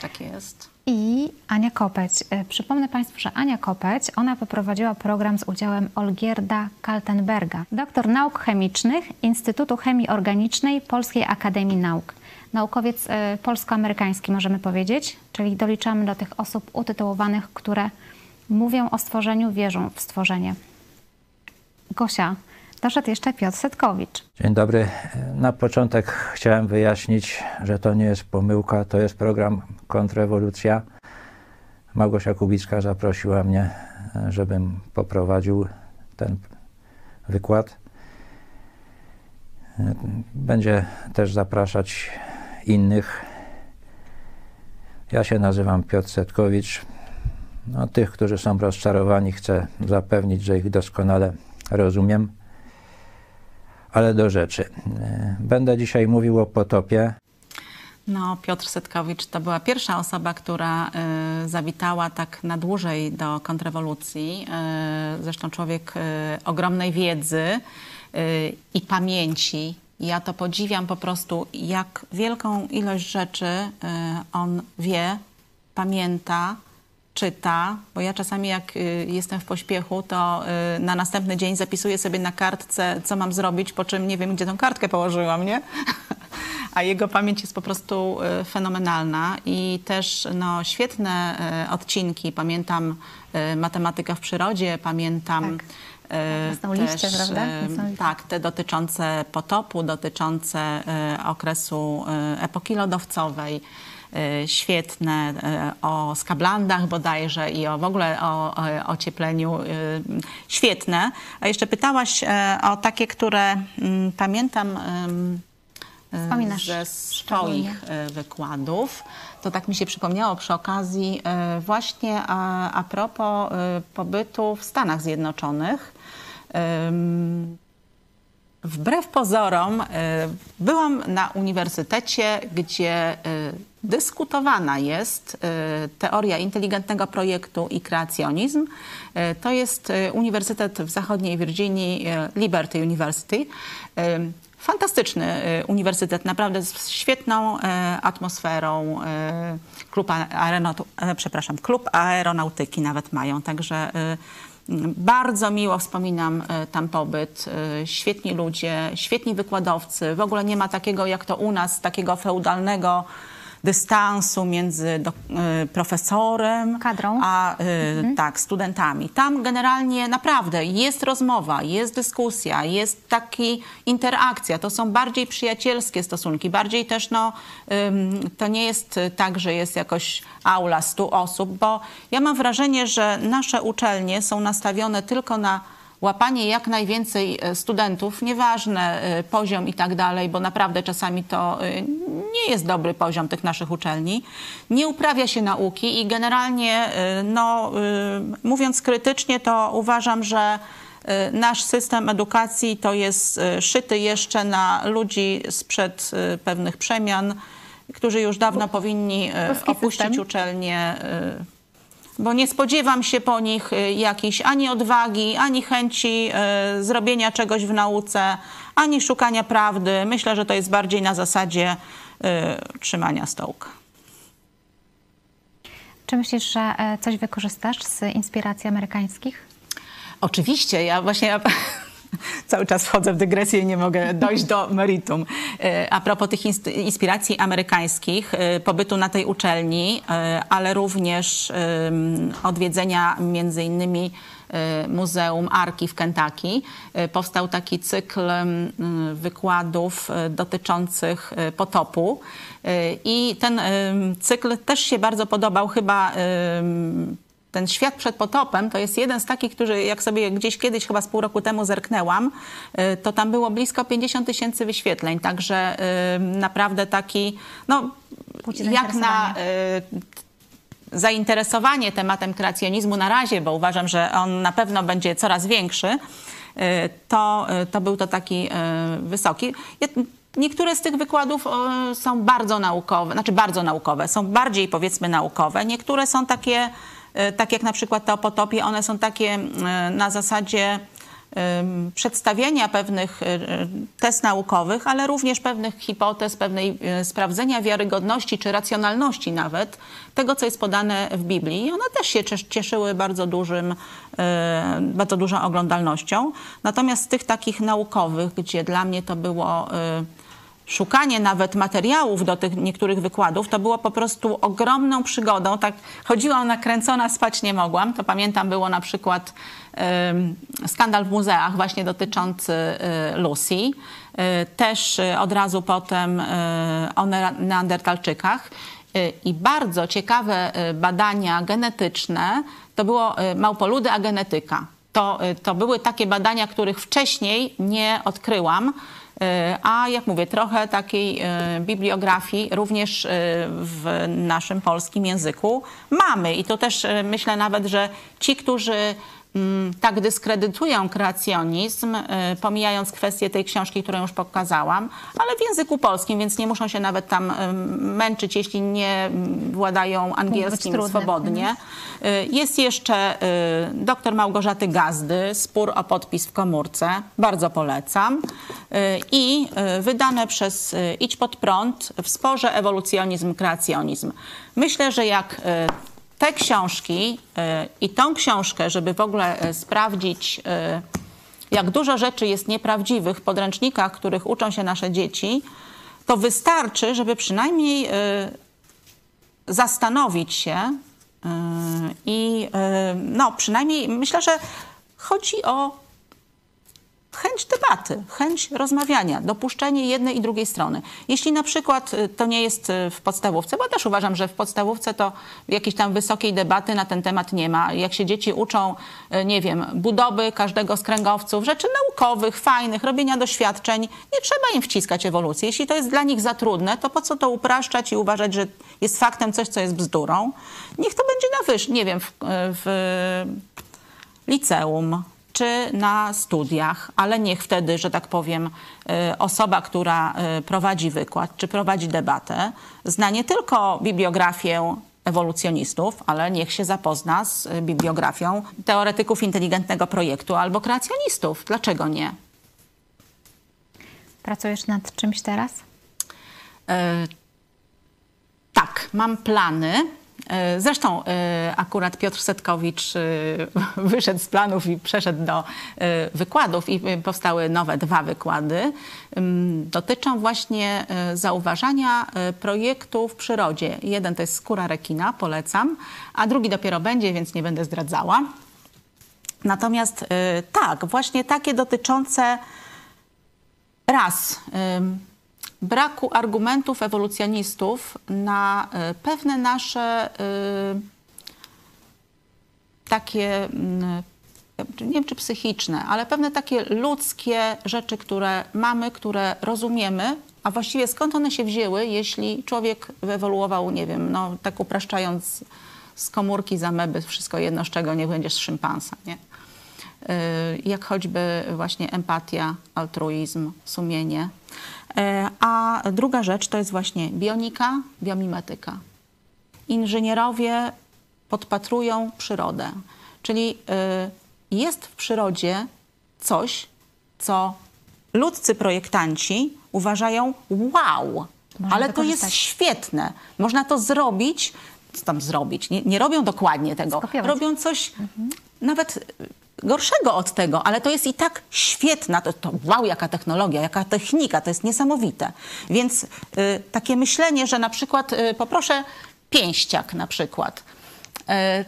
Tak jest. i Ania Kopeć. E, Przypomnę Państwu, że Ania Kopeć, ona poprowadziła program z udziałem Olgierda Kaltenberga, doktor nauk chemicznych Instytutu Chemii Organicznej Polskiej Akademii Nauk. Naukowiec e, polsko-amerykański, możemy powiedzieć, czyli doliczamy do tych osób utytułowanych, które mówią o stworzeniu, wierzą w stworzenie. Gosia, doszedł jeszcze Piotr Setkowicz. Dzień dobry. Na początek chciałem wyjaśnić, że to nie jest pomyłka, to jest program Kontrrewolucja. Małgosia Kubicka zaprosiła mnie, żebym poprowadził ten wykład. Będzie też zapraszać innych. Ja się nazywam Piotr Setkowicz. No, tych, którzy są rozczarowani, chcę zapewnić, że ich doskonale rozumiem. Ale do rzeczy. E, Będę dzisiaj mówił o potopie. No, Piotr Setkowicz to była pierwsza osoba, która y, zawitała tak na dłużej do kontrrewolucji. Y, zresztą człowiek y, ogromnej wiedzy i pamięci. Ja to podziwiam po prostu, jak wielką ilość rzeczy on wie, pamięta, czyta, bo ja czasami jak y, jestem w pośpiechu, to y, na następny dzień zapisuję sobie na kartce, co mam zrobić, po czym nie wiem, gdzie tą kartkę położyłam, nie? A jego pamięć jest po prostu y, fenomenalna i też no, świetne odcinki. Pamiętam matematyka w przyrodzie, pamiętam Tak. Jasną liście, prawda? Jasną liście. tak, te dotyczące potopu, dotyczące okresu epoki lodowcowej. Y, Świetne y, o skablandach bodajże i o w ogóle o, ociepleniu. y, Świetne. A jeszcze pytałaś o takie, które mm, pamiętam Wspominasz ze swoich wykładów. To tak mi się przypomniało przy okazji właśnie a, a propos pobytu w Stanach Zjednoczonych. Wbrew pozorom, byłam na uniwersytecie, gdzie dyskutowana jest y, teoria inteligentnego projektu i kreacjonizm. Y, To jest y, Uniwersytet w zachodniej Virginii, Liberty University. Fantastyczny uniwersytet, naprawdę z świetną atmosferą. Klub, e, przepraszam, klub aeronautyki nawet mają, także bardzo miło wspominam tam pobyt. Świetni ludzie, świetni wykładowcy. W ogóle nie ma takiego jak to u nas, takiego feudalnego dystansu między do, y, profesorem Kadrą. a y, tak, studentami. Tam generalnie naprawdę jest rozmowa, jest dyskusja, jest taki interakcja. To są bardziej przyjacielskie stosunki, bardziej też no, to nie jest tak, że jest jakoś aula 100 osób, bo ja mam wrażenie, że nasze uczelnie są nastawione tylko na łapanie jak najwięcej e, studentów, nieważne e, poziom i tak dalej, bo naprawdę czasami to e, nie jest dobry poziom tych naszych uczelni. Nie uprawia się nauki i generalnie, no, mówiąc krytycznie, to uważam, że nasz system edukacji to jest szyty jeszcze na ludzi sprzed pewnych przemian, którzy już dawno powinni opuścić system. Bo nie spodziewam się po nich y, jakiejś ani odwagi, ani chęci y, zrobienia czegoś w nauce, ani szukania prawdy. Myślę, że to jest bardziej na zasadzie y, trzymania stołka. Czy myślisz, że e, coś wykorzystasz z inspiracji amerykańskich? Oczywiście, ja właśnie ja cały czas wchodzę w dygresję i nie mogę dojść do meritum. E, A propos tych inspiracji amerykańskich, e, pobytu na tej uczelni, e, ale również odwiedzenia między innymi Muzeum Arki w Kentucky, powstał taki cykl wykładów dotyczących potopu. I ten cykl też się bardzo podobał chyba ten świat przed potopem to jest jeden z takich, który jak sobie gdzieś kiedyś, chyba z pół roku temu zerknęłam, y, to tam było blisko 50 tysięcy wyświetleń. Także y, naprawdę taki, no jak na zainteresowanie. y, zainteresowanie tematem kreacjonizmu na razie, bo uważam, że on na pewno będzie coraz większy, to, to był to taki wysoki. Niektóre z tych wykładów są bardzo naukowe, znaczy bardzo naukowe, są bardziej powiedzmy naukowe. Niektóre są takie, tak jak na przykład te o potopie, one są takie y, na zasadzie ym, przedstawienia pewnych test naukowych, ale również pewnych hipotez, pewnej sprawdzenia wiarygodności czy racjonalności nawet tego, co jest podane w Biblii. I one też się cies- cieszyły bardzo dużym, bardzo dużą oglądalnością. Natomiast z tych takich naukowych, gdzie dla mnie to było szukanie nawet materiałów do tych niektórych wykładów, to było po prostu ogromną przygodą. Tak chodziłam nakręcona, spać nie mogłam. To pamiętam było na przykład em, skandal w muzeach właśnie dotyczący y, Lucy. Y, też y, od razu potem y, o ne- neandertalczykach. Y, I bardzo ciekawe y, badania genetyczne to było y, małpoludy, a genetyka. To, y, to były takie badania, których wcześniej nie odkryłam. Y, A jak mówię, trochę takiej y, bibliografii również y, w naszym polskim języku mamy. I to też myślę nawet, że ci, którzy tak dyskredytują kreacjonizm, y, pomijając kwestię tej książki, którą już pokazałam, ale w języku polskim, więc nie muszą się nawet tam y, męczyć, jeśli nie mm, władają angielskim swobodnie. Y, Jest jeszcze doktor Małgorzaty Gazdy, Spór o podpis w komórce. Bardzo polecam. I wydane przez Idź pod prąd w sporze ewolucjonizm, kreacjonizm. Myślę, że jak te książki y, i tą książkę, żeby w ogóle y, sprawdzić, y, jak dużo rzeczy jest nieprawdziwych w podręcznikach, których uczą się nasze dzieci, to wystarczy, żeby przynajmniej zastanowić się i no, przynajmniej myślę, że chodzi o chęć debaty, chęć rozmawiania, dopuszczenie jednej i drugiej strony. Jeśli na przykład y, to nie jest y, w podstawówce, bo też uważam, że w podstawówce to jakiejś tam wysokiej debaty na ten temat nie ma. Jak się dzieci uczą, y, nie wiem, budowy każdego z kręgowców, rzeczy naukowych, fajnych, robienia doświadczeń, nie trzeba im wciskać ewolucji. Jeśli to jest dla nich za trudne, to po co to upraszczać i uważać, że jest faktem coś, co jest bzdurą? Niech to będzie na wyż, nie wiem, w, w liceum, czy na studiach, ale niech wtedy, że tak powiem, y, osoba, która y, prowadzi wykład czy prowadzi debatę, zna nie tylko bibliografię ewolucjonistów, ale niech się zapozna z y, bibliografią teoretyków inteligentnego projektu albo kreacjonistów. Dlaczego nie? Pracujesz nad czymś teraz? E, tak, mam plany. E, Zresztą e, akurat Piotr Setkowicz e, wyszedł z planów i przeszedł do wykładów i powstały nowe dwa wykłady. Dotyczą właśnie zauważania projektu w przyrodzie. Jeden to jest skóra rekina, polecam, a drugi dopiero będzie, więc nie będę zdradzała. Natomiast tak, właśnie takie dotyczące raz braku argumentów ewolucjonistów na y, pewne nasze y, takie, mm, nie wiem czy psychiczne, ale pewne takie ludzkie rzeczy, które mamy, które rozumiemy, a właściwie skąd one się wzięły, jeśli człowiek wyewoluował, nie wiem, no tak upraszczając z komórki, z ameby, wszystko jedno, z czego nie będziesz szympansa, nie? Y, jak choćby właśnie empatia, altruizm, sumienie. Y, A druga rzecz to jest właśnie bionika, biomimetyka. Inżynierowie podpatrują przyrodę, czyli y, jest w przyrodzie coś, co ludzcy projektanci uważają wow, Można ale to jest świetne. Można to zrobić, co tam zrobić? Nie, nie robią dokładnie tego. Skopiować. Robią coś nawet y, gorszego od tego, ale to jest i tak świetna. To, to wow, jaka technologia, jaka technika, to jest niesamowite. Więc y, takie myślenie, że na przykład y, poproszę pięściak na przykład. Y,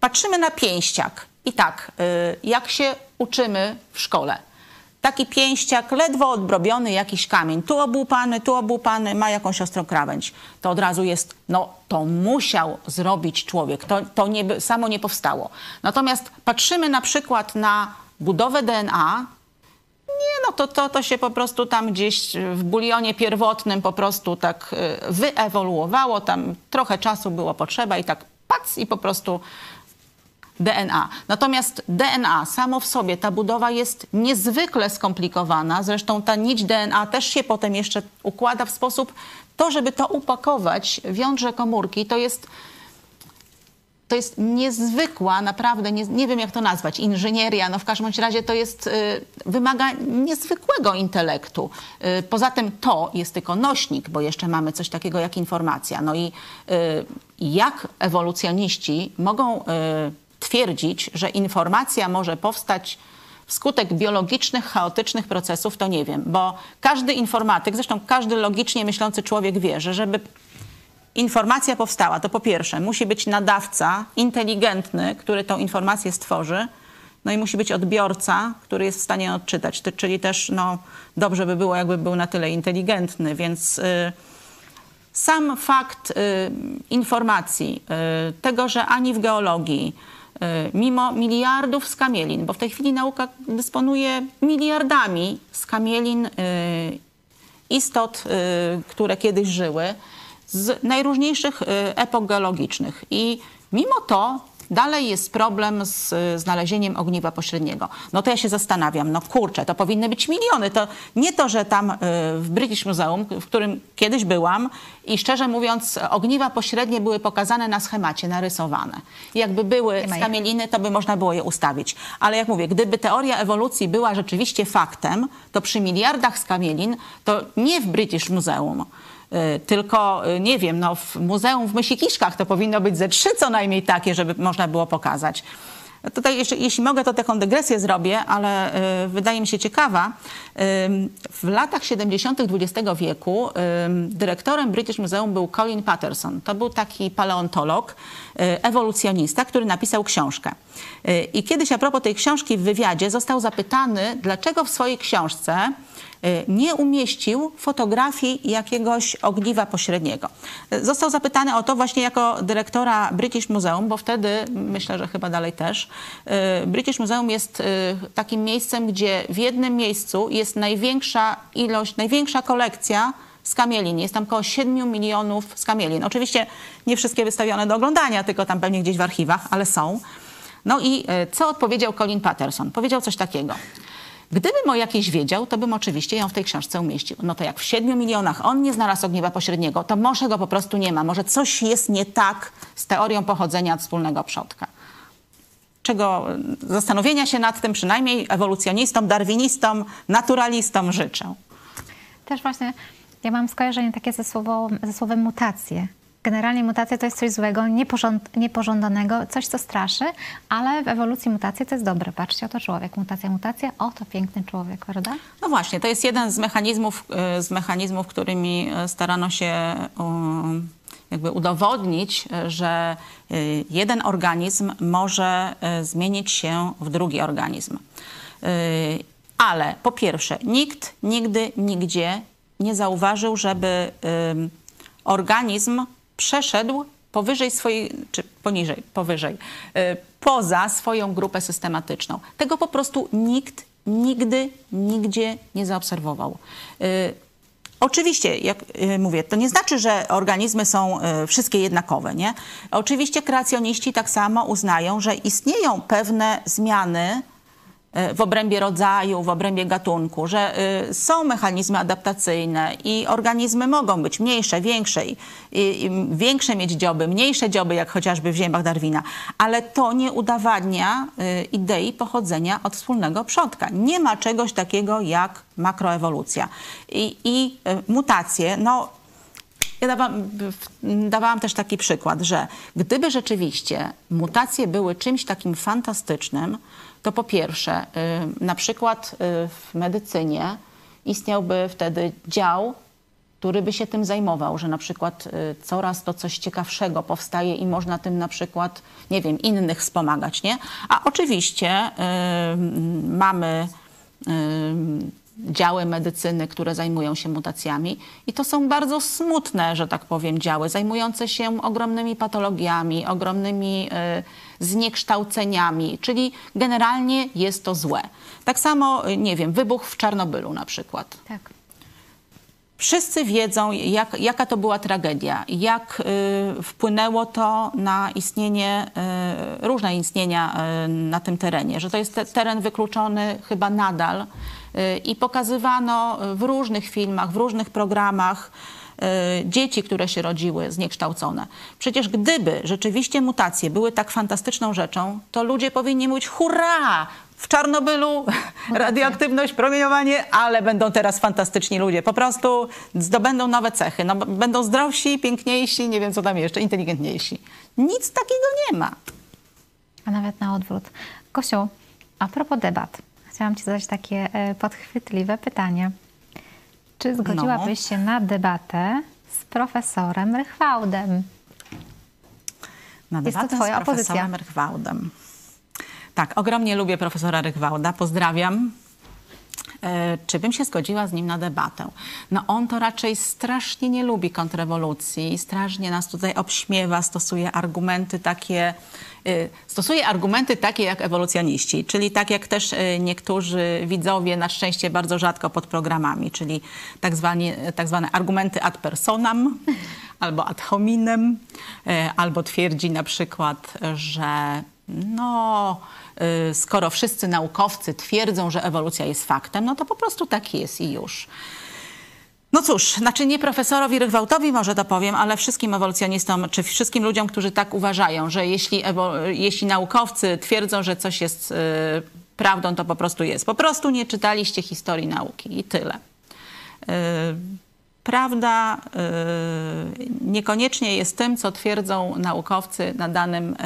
patrzymy na pięściak i tak, y, jak się uczymy w szkole. Taki pięściak, ledwo odbrobiony jakiś kamień, tu obłupany, tu obłupany, ma jakąś ostrą krawędź. To od razu jest, no to musiał zrobić człowiek, to, to nie, samo nie powstało. Natomiast patrzymy na przykład na budowę DNA, nie, no to, to, to się po prostu tam gdzieś w bulionie pierwotnym po prostu tak y, wyewoluowało, tam trochę czasu było potrzeba i tak pac i po prostu DNA. Natomiast DNA samo w sobie, ta budowa jest niezwykle skomplikowana. Zresztą ta nić DNA też się potem jeszcze układa w sposób, to żeby to upakować w jądrze komórki, to jest to jest niezwykła, naprawdę, nie, nie wiem jak to nazwać, inżynieria, no w każdym razie to jest, y, wymaga niezwykłego intelektu. Y, poza tym to jest tylko nośnik, bo jeszcze mamy coś takiego jak informacja. No i y, jak ewolucjoniści mogą twierdzić, że informacja może powstać wskutek biologicznych, chaotycznych procesów, to nie wiem, bo każdy informatyk, zresztą każdy logicznie myślący człowiek wie, że żeby informacja powstała, to po pierwsze musi być nadawca inteligentny, który tą informację stworzy, no i musi być odbiorca, który jest w stanie ją odczytać. Czyli też no, dobrze by było, jakby był na tyle inteligentny, więc y, sam fakt y, informacji, y, tego, że ani w geologii, mimo miliardów skamielin, bo w tej chwili nauka dysponuje miliardami skamielin y, istot, y, które kiedyś żyły, z najróżniejszych y, epok geologicznych. I mimo to dalej jest problem z znalezieniem ogniwa pośredniego. No to ja się zastanawiam, no kurczę, to powinny być miliony. To nie to, że tam y, w British Museum, w którym kiedyś byłam i szczerze mówiąc ogniwa pośrednie były pokazane na schemacie, narysowane. Jakby były skamieliny, to by można było je ustawić. Ale jak mówię, gdyby teoria ewolucji była rzeczywiście faktem, to przy miliardach skamielin, to nie w British Museum, tylko, y, nie wiem, no w muzeum w Mysikiszkach to powinno być ze trzy co najmniej takie, żeby można było pokazać. Tutaj, jeszcze, jeśli mogę, to taką dygresję zrobię, ale y, wydaje mi się ciekawa. Ym, w latach 70. XX wieku ym, dyrektorem British Museum był Colin Patterson. To był taki paleontolog, y, ewolucjonista, który napisał książkę. Y, I kiedyś a propos tej książki w wywiadzie został zapytany, dlaczego w swojej książce y, nie umieścił fotografii jakiegoś ogniwa pośredniego. Y, Został zapytany o to właśnie jako dyrektora British Museum, bo wtedy, myślę, że chyba dalej też, y, British Museum jest y, takim miejscem, gdzie w jednym miejscu jest największa ilość, największa kolekcja skamielin. Jest tam około 7 milionów skamielin. Oczywiście nie wszystkie wystawione do oglądania, tylko tam pewnie gdzieś w archiwach, ale są. No i co odpowiedział Colin Patterson? Powiedział coś takiego. Gdybym o jakiejś wiedział, to bym oczywiście ją w tej książce umieścił. No to jak w 7 milionach on nie znalazł ogniwa pośredniego, to może go po prostu nie ma. Może coś jest nie tak z teorią pochodzenia od wspólnego przodka. Czego zastanowienia się nad tym przynajmniej ewolucjonistom, darwinistom, naturalistom życzę. Też właśnie ja mam skojarzenie takie ze, słowo, ze słowem mutacje. Generalnie mutacja to jest coś złego, niepożądanego, coś, co straszy, ale w ewolucji mutacje to jest dobre. Patrzcie, oto człowiek, mutacja, mutacja, oto piękny człowiek, prawda? No właśnie, to jest jeden z mechanizmów, e, z mechanizmów którymi e, starano się um, jakby udowodnić, że jeden organizm może zmienić się w drugi organizm. Ale po pierwsze, nikt nigdy, nigdzie nie zauważył, żeby organizm przeszedł powyżej swojej, czy poniżej, powyżej, y, poza swoją grupę systematyczną. Tego po prostu nikt nigdy, nigdzie nie zaobserwował. Y, oczywiście, jak y, mówię, to nie znaczy, że organizmy są wszystkie jednakowe. Nie? Oczywiście kreacjoniści tak samo uznają, że istnieją pewne zmiany w obrębie rodzaju, w obrębie gatunku, że y, są mechanizmy adaptacyjne i organizmy mogą być mniejsze, większe, i, i, większe mieć dzioby, mniejsze dzioby, jak chociażby w ziemiach Darwina, ale to nie udowadnia y, idei pochodzenia od wspólnego przodka. Nie ma czegoś takiego jak makroewolucja. I, i y, mutacje, no ja dawałam, dawałam, też taki przykład, że gdyby rzeczywiście mutacje były czymś takim fantastycznym, to po pierwsze, y, na przykład y, w medycynie istniałby wtedy dział, który by się tym zajmował, że na przykład y, coraz to coś ciekawszego powstaje i można tym na przykład, nie wiem, innych wspomagać, nie? A oczywiście mamy działy medycyny, które zajmują się mutacjami. I to są bardzo smutne, że tak powiem, działy, zajmujące się ogromnymi patologiami, ogromnymi y, zniekształceniami, czyli generalnie jest to złe. Tak samo, y, nie wiem, wybuch w Czarnobylu na przykład. Tak. Wszyscy wiedzą, jak, jaka to była tragedia, jak y, wpłynęło to na istnienie, y, różne istnienia y, na tym terenie, że to jest te, teren wykluczony chyba nadal i pokazywano w różnych filmach, w różnych programach dzieci, które się rodziły zniekształcone. Przecież gdyby rzeczywiście mutacje były tak fantastyczną rzeczą, to ludzie powinni mówić hurra, w Czarnobylu radioaktywność, promieniowanie, ale będą teraz fantastyczni ludzie. Po prostu zdobędą nowe cechy. No, będą zdrowsi, piękniejsi, nie wiem co tam jeszcze, inteligentniejsi. Nic takiego nie ma. A nawet na odwrót. Kosiu, a propos debat. Chciałam Ci zadać takie e, podchwytliwe pytanie. Czy zgodziłabyś no. się na debatę z profesorem Rychwałdem? Na debatę Jest to twoja z profesorem opozycja. Rychwałdem. Tak, ogromnie lubię profesora Rychwałda. Pozdrawiam. E, czy bym się zgodziła z nim na debatę? No on to raczej strasznie nie lubi kontrrewolucji, strasznie nas tutaj obśmiewa, stosuje argumenty takie, y, stosuje argumenty takie jak ewolucjoniści, czyli tak jak też y, niektórzy widzowie, na szczęście bardzo rzadko pod programami, czyli tak, zwane, tak zwane argumenty ad personam albo ad hominem, albo twierdzi na przykład, że no skoro wszyscy naukowcy twierdzą, że ewolucja jest faktem, no to po prostu tak jest i już. No cóż, znaczy nie profesorowi Rygwałtowi może to powiem, ale wszystkim ewolucjonistom, czy wszystkim ludziom, którzy tak uważają, że jeśli, jeśli naukowcy twierdzą, że coś jest y, prawdą, to po prostu jest. Po prostu nie czytaliście historii nauki i tyle. Y, prawda y, niekoniecznie jest tym, co twierdzą naukowcy na danym y,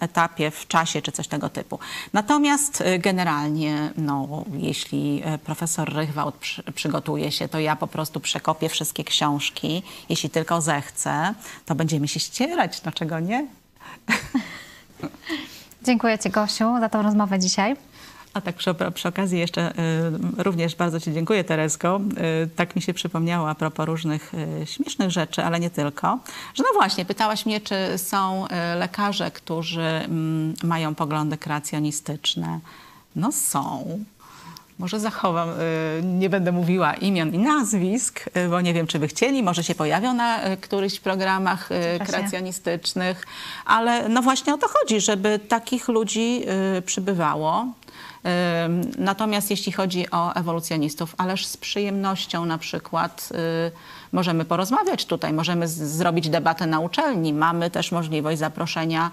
etapie, w czasie czy coś tego typu. Natomiast y, generalnie, no, jeśli profesor Rychwałd przy, przygotuje się, to ja po prostu przekopię wszystkie książki. Jeśli tylko zechce, to będziemy się ścierać, dlaczego nie? Dziękuję Ci, Gosiu, za tą rozmowę dzisiaj. A tak przy, przy okazji jeszcze y, również bardzo Ci dziękuję, Teresko. Y, tak mi się przypomniało a propos różnych y, śmiesznych rzeczy, ale nie tylko. Że no właśnie, pytałaś mnie, czy są lekarze, którzy mm, mają poglądy kreacjonistyczne. No są. Może zachowam, y, nie będę mówiła imion i nazwisk, y, bo nie wiem, czy by chcieli, może się pojawią na y, którychś programach Właśnie. kreacjonistycznych, ale no właśnie o to chodzi, żeby takich ludzi przybywało. Natomiast jeśli chodzi o ewolucjonistów, ależ z przyjemnością na przykład możemy porozmawiać tutaj, możemy zrobić debatę na uczelni. Mamy też możliwość zaproszenia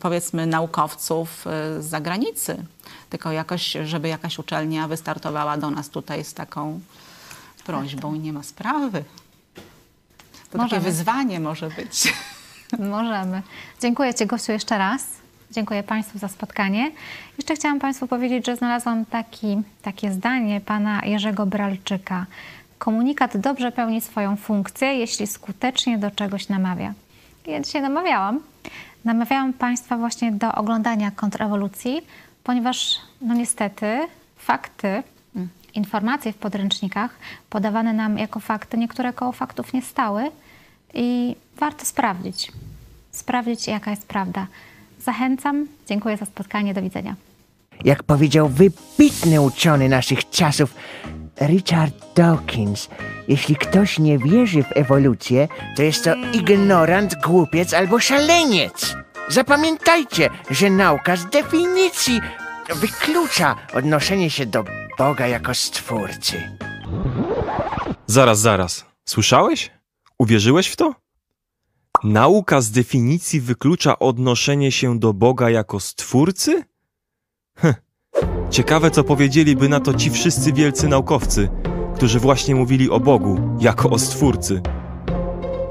powiedzmy naukowców z zagranicy. Tylko jakoś, żeby jakaś uczelnia wystartowała do nas tutaj z taką prośbą i nie ma sprawy. To Możemy. takie wyzwanie może być. Możemy. Dziękuję Ci, Gosiu, jeszcze raz. Dziękuję Państwu za spotkanie. Jeszcze chciałam Państwu powiedzieć, że znalazłam taki, takie zdanie pana Jerzego Bralczyka. Komunikat dobrze pełni swoją funkcję, jeśli skutecznie do czegoś namawia. Ja dzisiaj namawiałam. Namawiałam Państwa właśnie do oglądania kontrrewolucji, ponieważ no niestety fakty, informacje w podręcznikach podawane nam jako fakty, niektóre koło faktów nie stały i warto sprawdzić. Sprawdzić, jaka jest prawda. Zachęcam. Dziękuję za spotkanie. Do widzenia. Jak powiedział wybitny uczony naszych czasów Richard Dawkins, jeśli ktoś nie wierzy w ewolucję, to jest to ignorant, głupiec albo szaleniec. Zapamiętajcie, że nauka z definicji wyklucza odnoszenie się do Boga jako stwórcy. Zaraz, zaraz. Słyszałeś? Uwierzyłeś w to? Nauka z definicji wyklucza odnoszenie się do Boga jako stwórcy? Heh. Ciekawe, co powiedzieliby na to ci wszyscy wielcy naukowcy, którzy właśnie mówili o Bogu jako o stwórcy.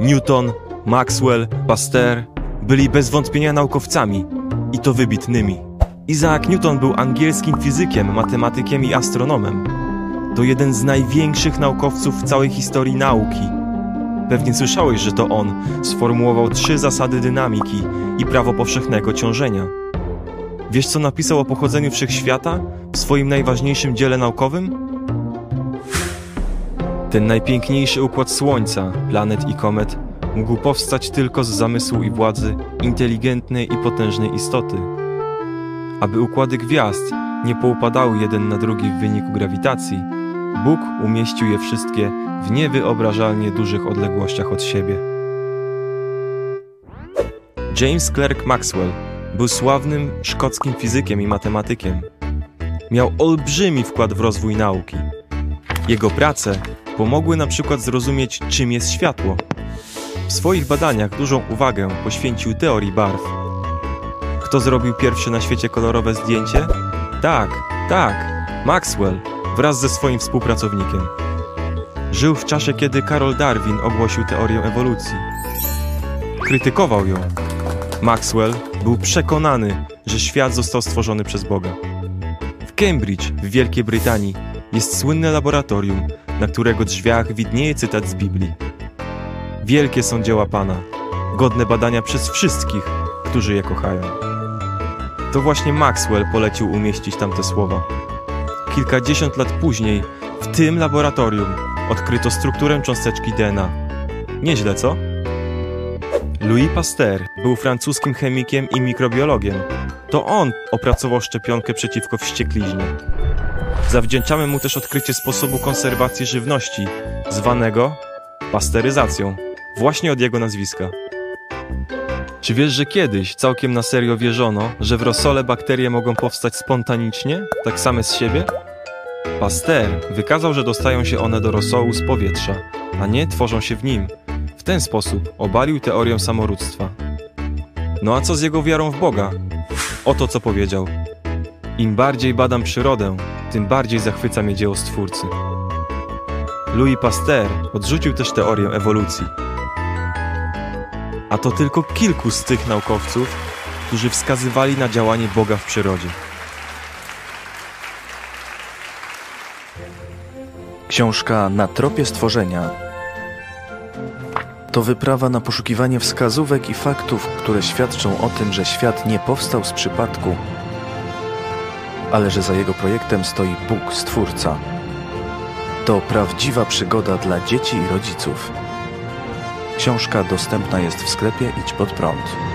Newton, Maxwell, Pasteur byli bez wątpienia naukowcami i to wybitnymi. Isaac Newton był angielskim fizykiem, matematykiem i astronomem. To jeden z największych naukowców w całej historii nauki. Pewnie słyszałeś, że to on sformułował trzy zasady dynamiki i prawo powszechnego ciążenia. Wiesz, co napisał o pochodzeniu wszechświata w swoim najważniejszym dziele naukowym? Ten najpiękniejszy układ Słońca, planet i komet mógł powstać tylko z zamysłu i władzy inteligentnej i potężnej istoty. Aby układy gwiazd nie poupadały jeden na drugi w wyniku grawitacji, Bóg umieścił je wszystkie w niewyobrażalnie dużych odległościach od siebie. James Clerk Maxwell był sławnym szkockim fizykiem i matematykiem. Miał olbrzymi wkład w rozwój nauki. Jego prace pomogły na przykład zrozumieć, czym jest światło. W swoich badaniach dużą uwagę poświęcił teorii barw. Kto zrobił pierwsze na świecie kolorowe zdjęcie? Tak, tak, Maxwell wraz ze swoim współpracownikiem. Żył w czasie, kiedy Karol Darwin ogłosił teorię ewolucji. Krytykował ją. Maxwell był przekonany, że świat został stworzony przez Boga. W Cambridge, w Wielkiej Brytanii, jest słynne laboratorium, na którego drzwiach widnieje cytat z Biblii. Wielkie są dzieła Pana, godne badania przez wszystkich, którzy je kochają. To właśnie Maxwell polecił umieścić tamte słowa. Kilkadziesiąt lat później w tym laboratorium odkryto strukturę cząsteczki DNA. Nieźle, co? Louis Pasteur był francuskim chemikiem i mikrobiologiem. To on opracował szczepionkę przeciwko wściekliźnie. Zawdzięczamy mu też odkrycie sposobu konserwacji żywności, zwanego pasteryzacją, właśnie od jego nazwiska. Czy wiesz, że kiedyś całkiem na serio wierzono, że w rosole bakterie mogą powstać spontanicznie, tak same z siebie? Pasteur wykazał, że dostają się one do rosołu z powietrza, a nie tworzą się w nim. W ten sposób obalił teorię samorództwa. No a co z jego wiarą w Boga? Oto co powiedział. Im bardziej badam przyrodę, tym bardziej zachwyca mnie dzieło Stwórcy. Louis Pasteur odrzucił też teorię ewolucji. A to tylko kilku z tych naukowców, którzy wskazywali na działanie Boga w przyrodzie. Książka Na tropie stworzenia to wyprawa na poszukiwanie wskazówek i faktów, które świadczą o tym, że świat nie powstał z przypadku, ale że za jego projektem stoi Bóg Stwórca. To prawdziwa przygoda dla dzieci i rodziców. Książka dostępna jest w sklepie Idź Pod Prąd.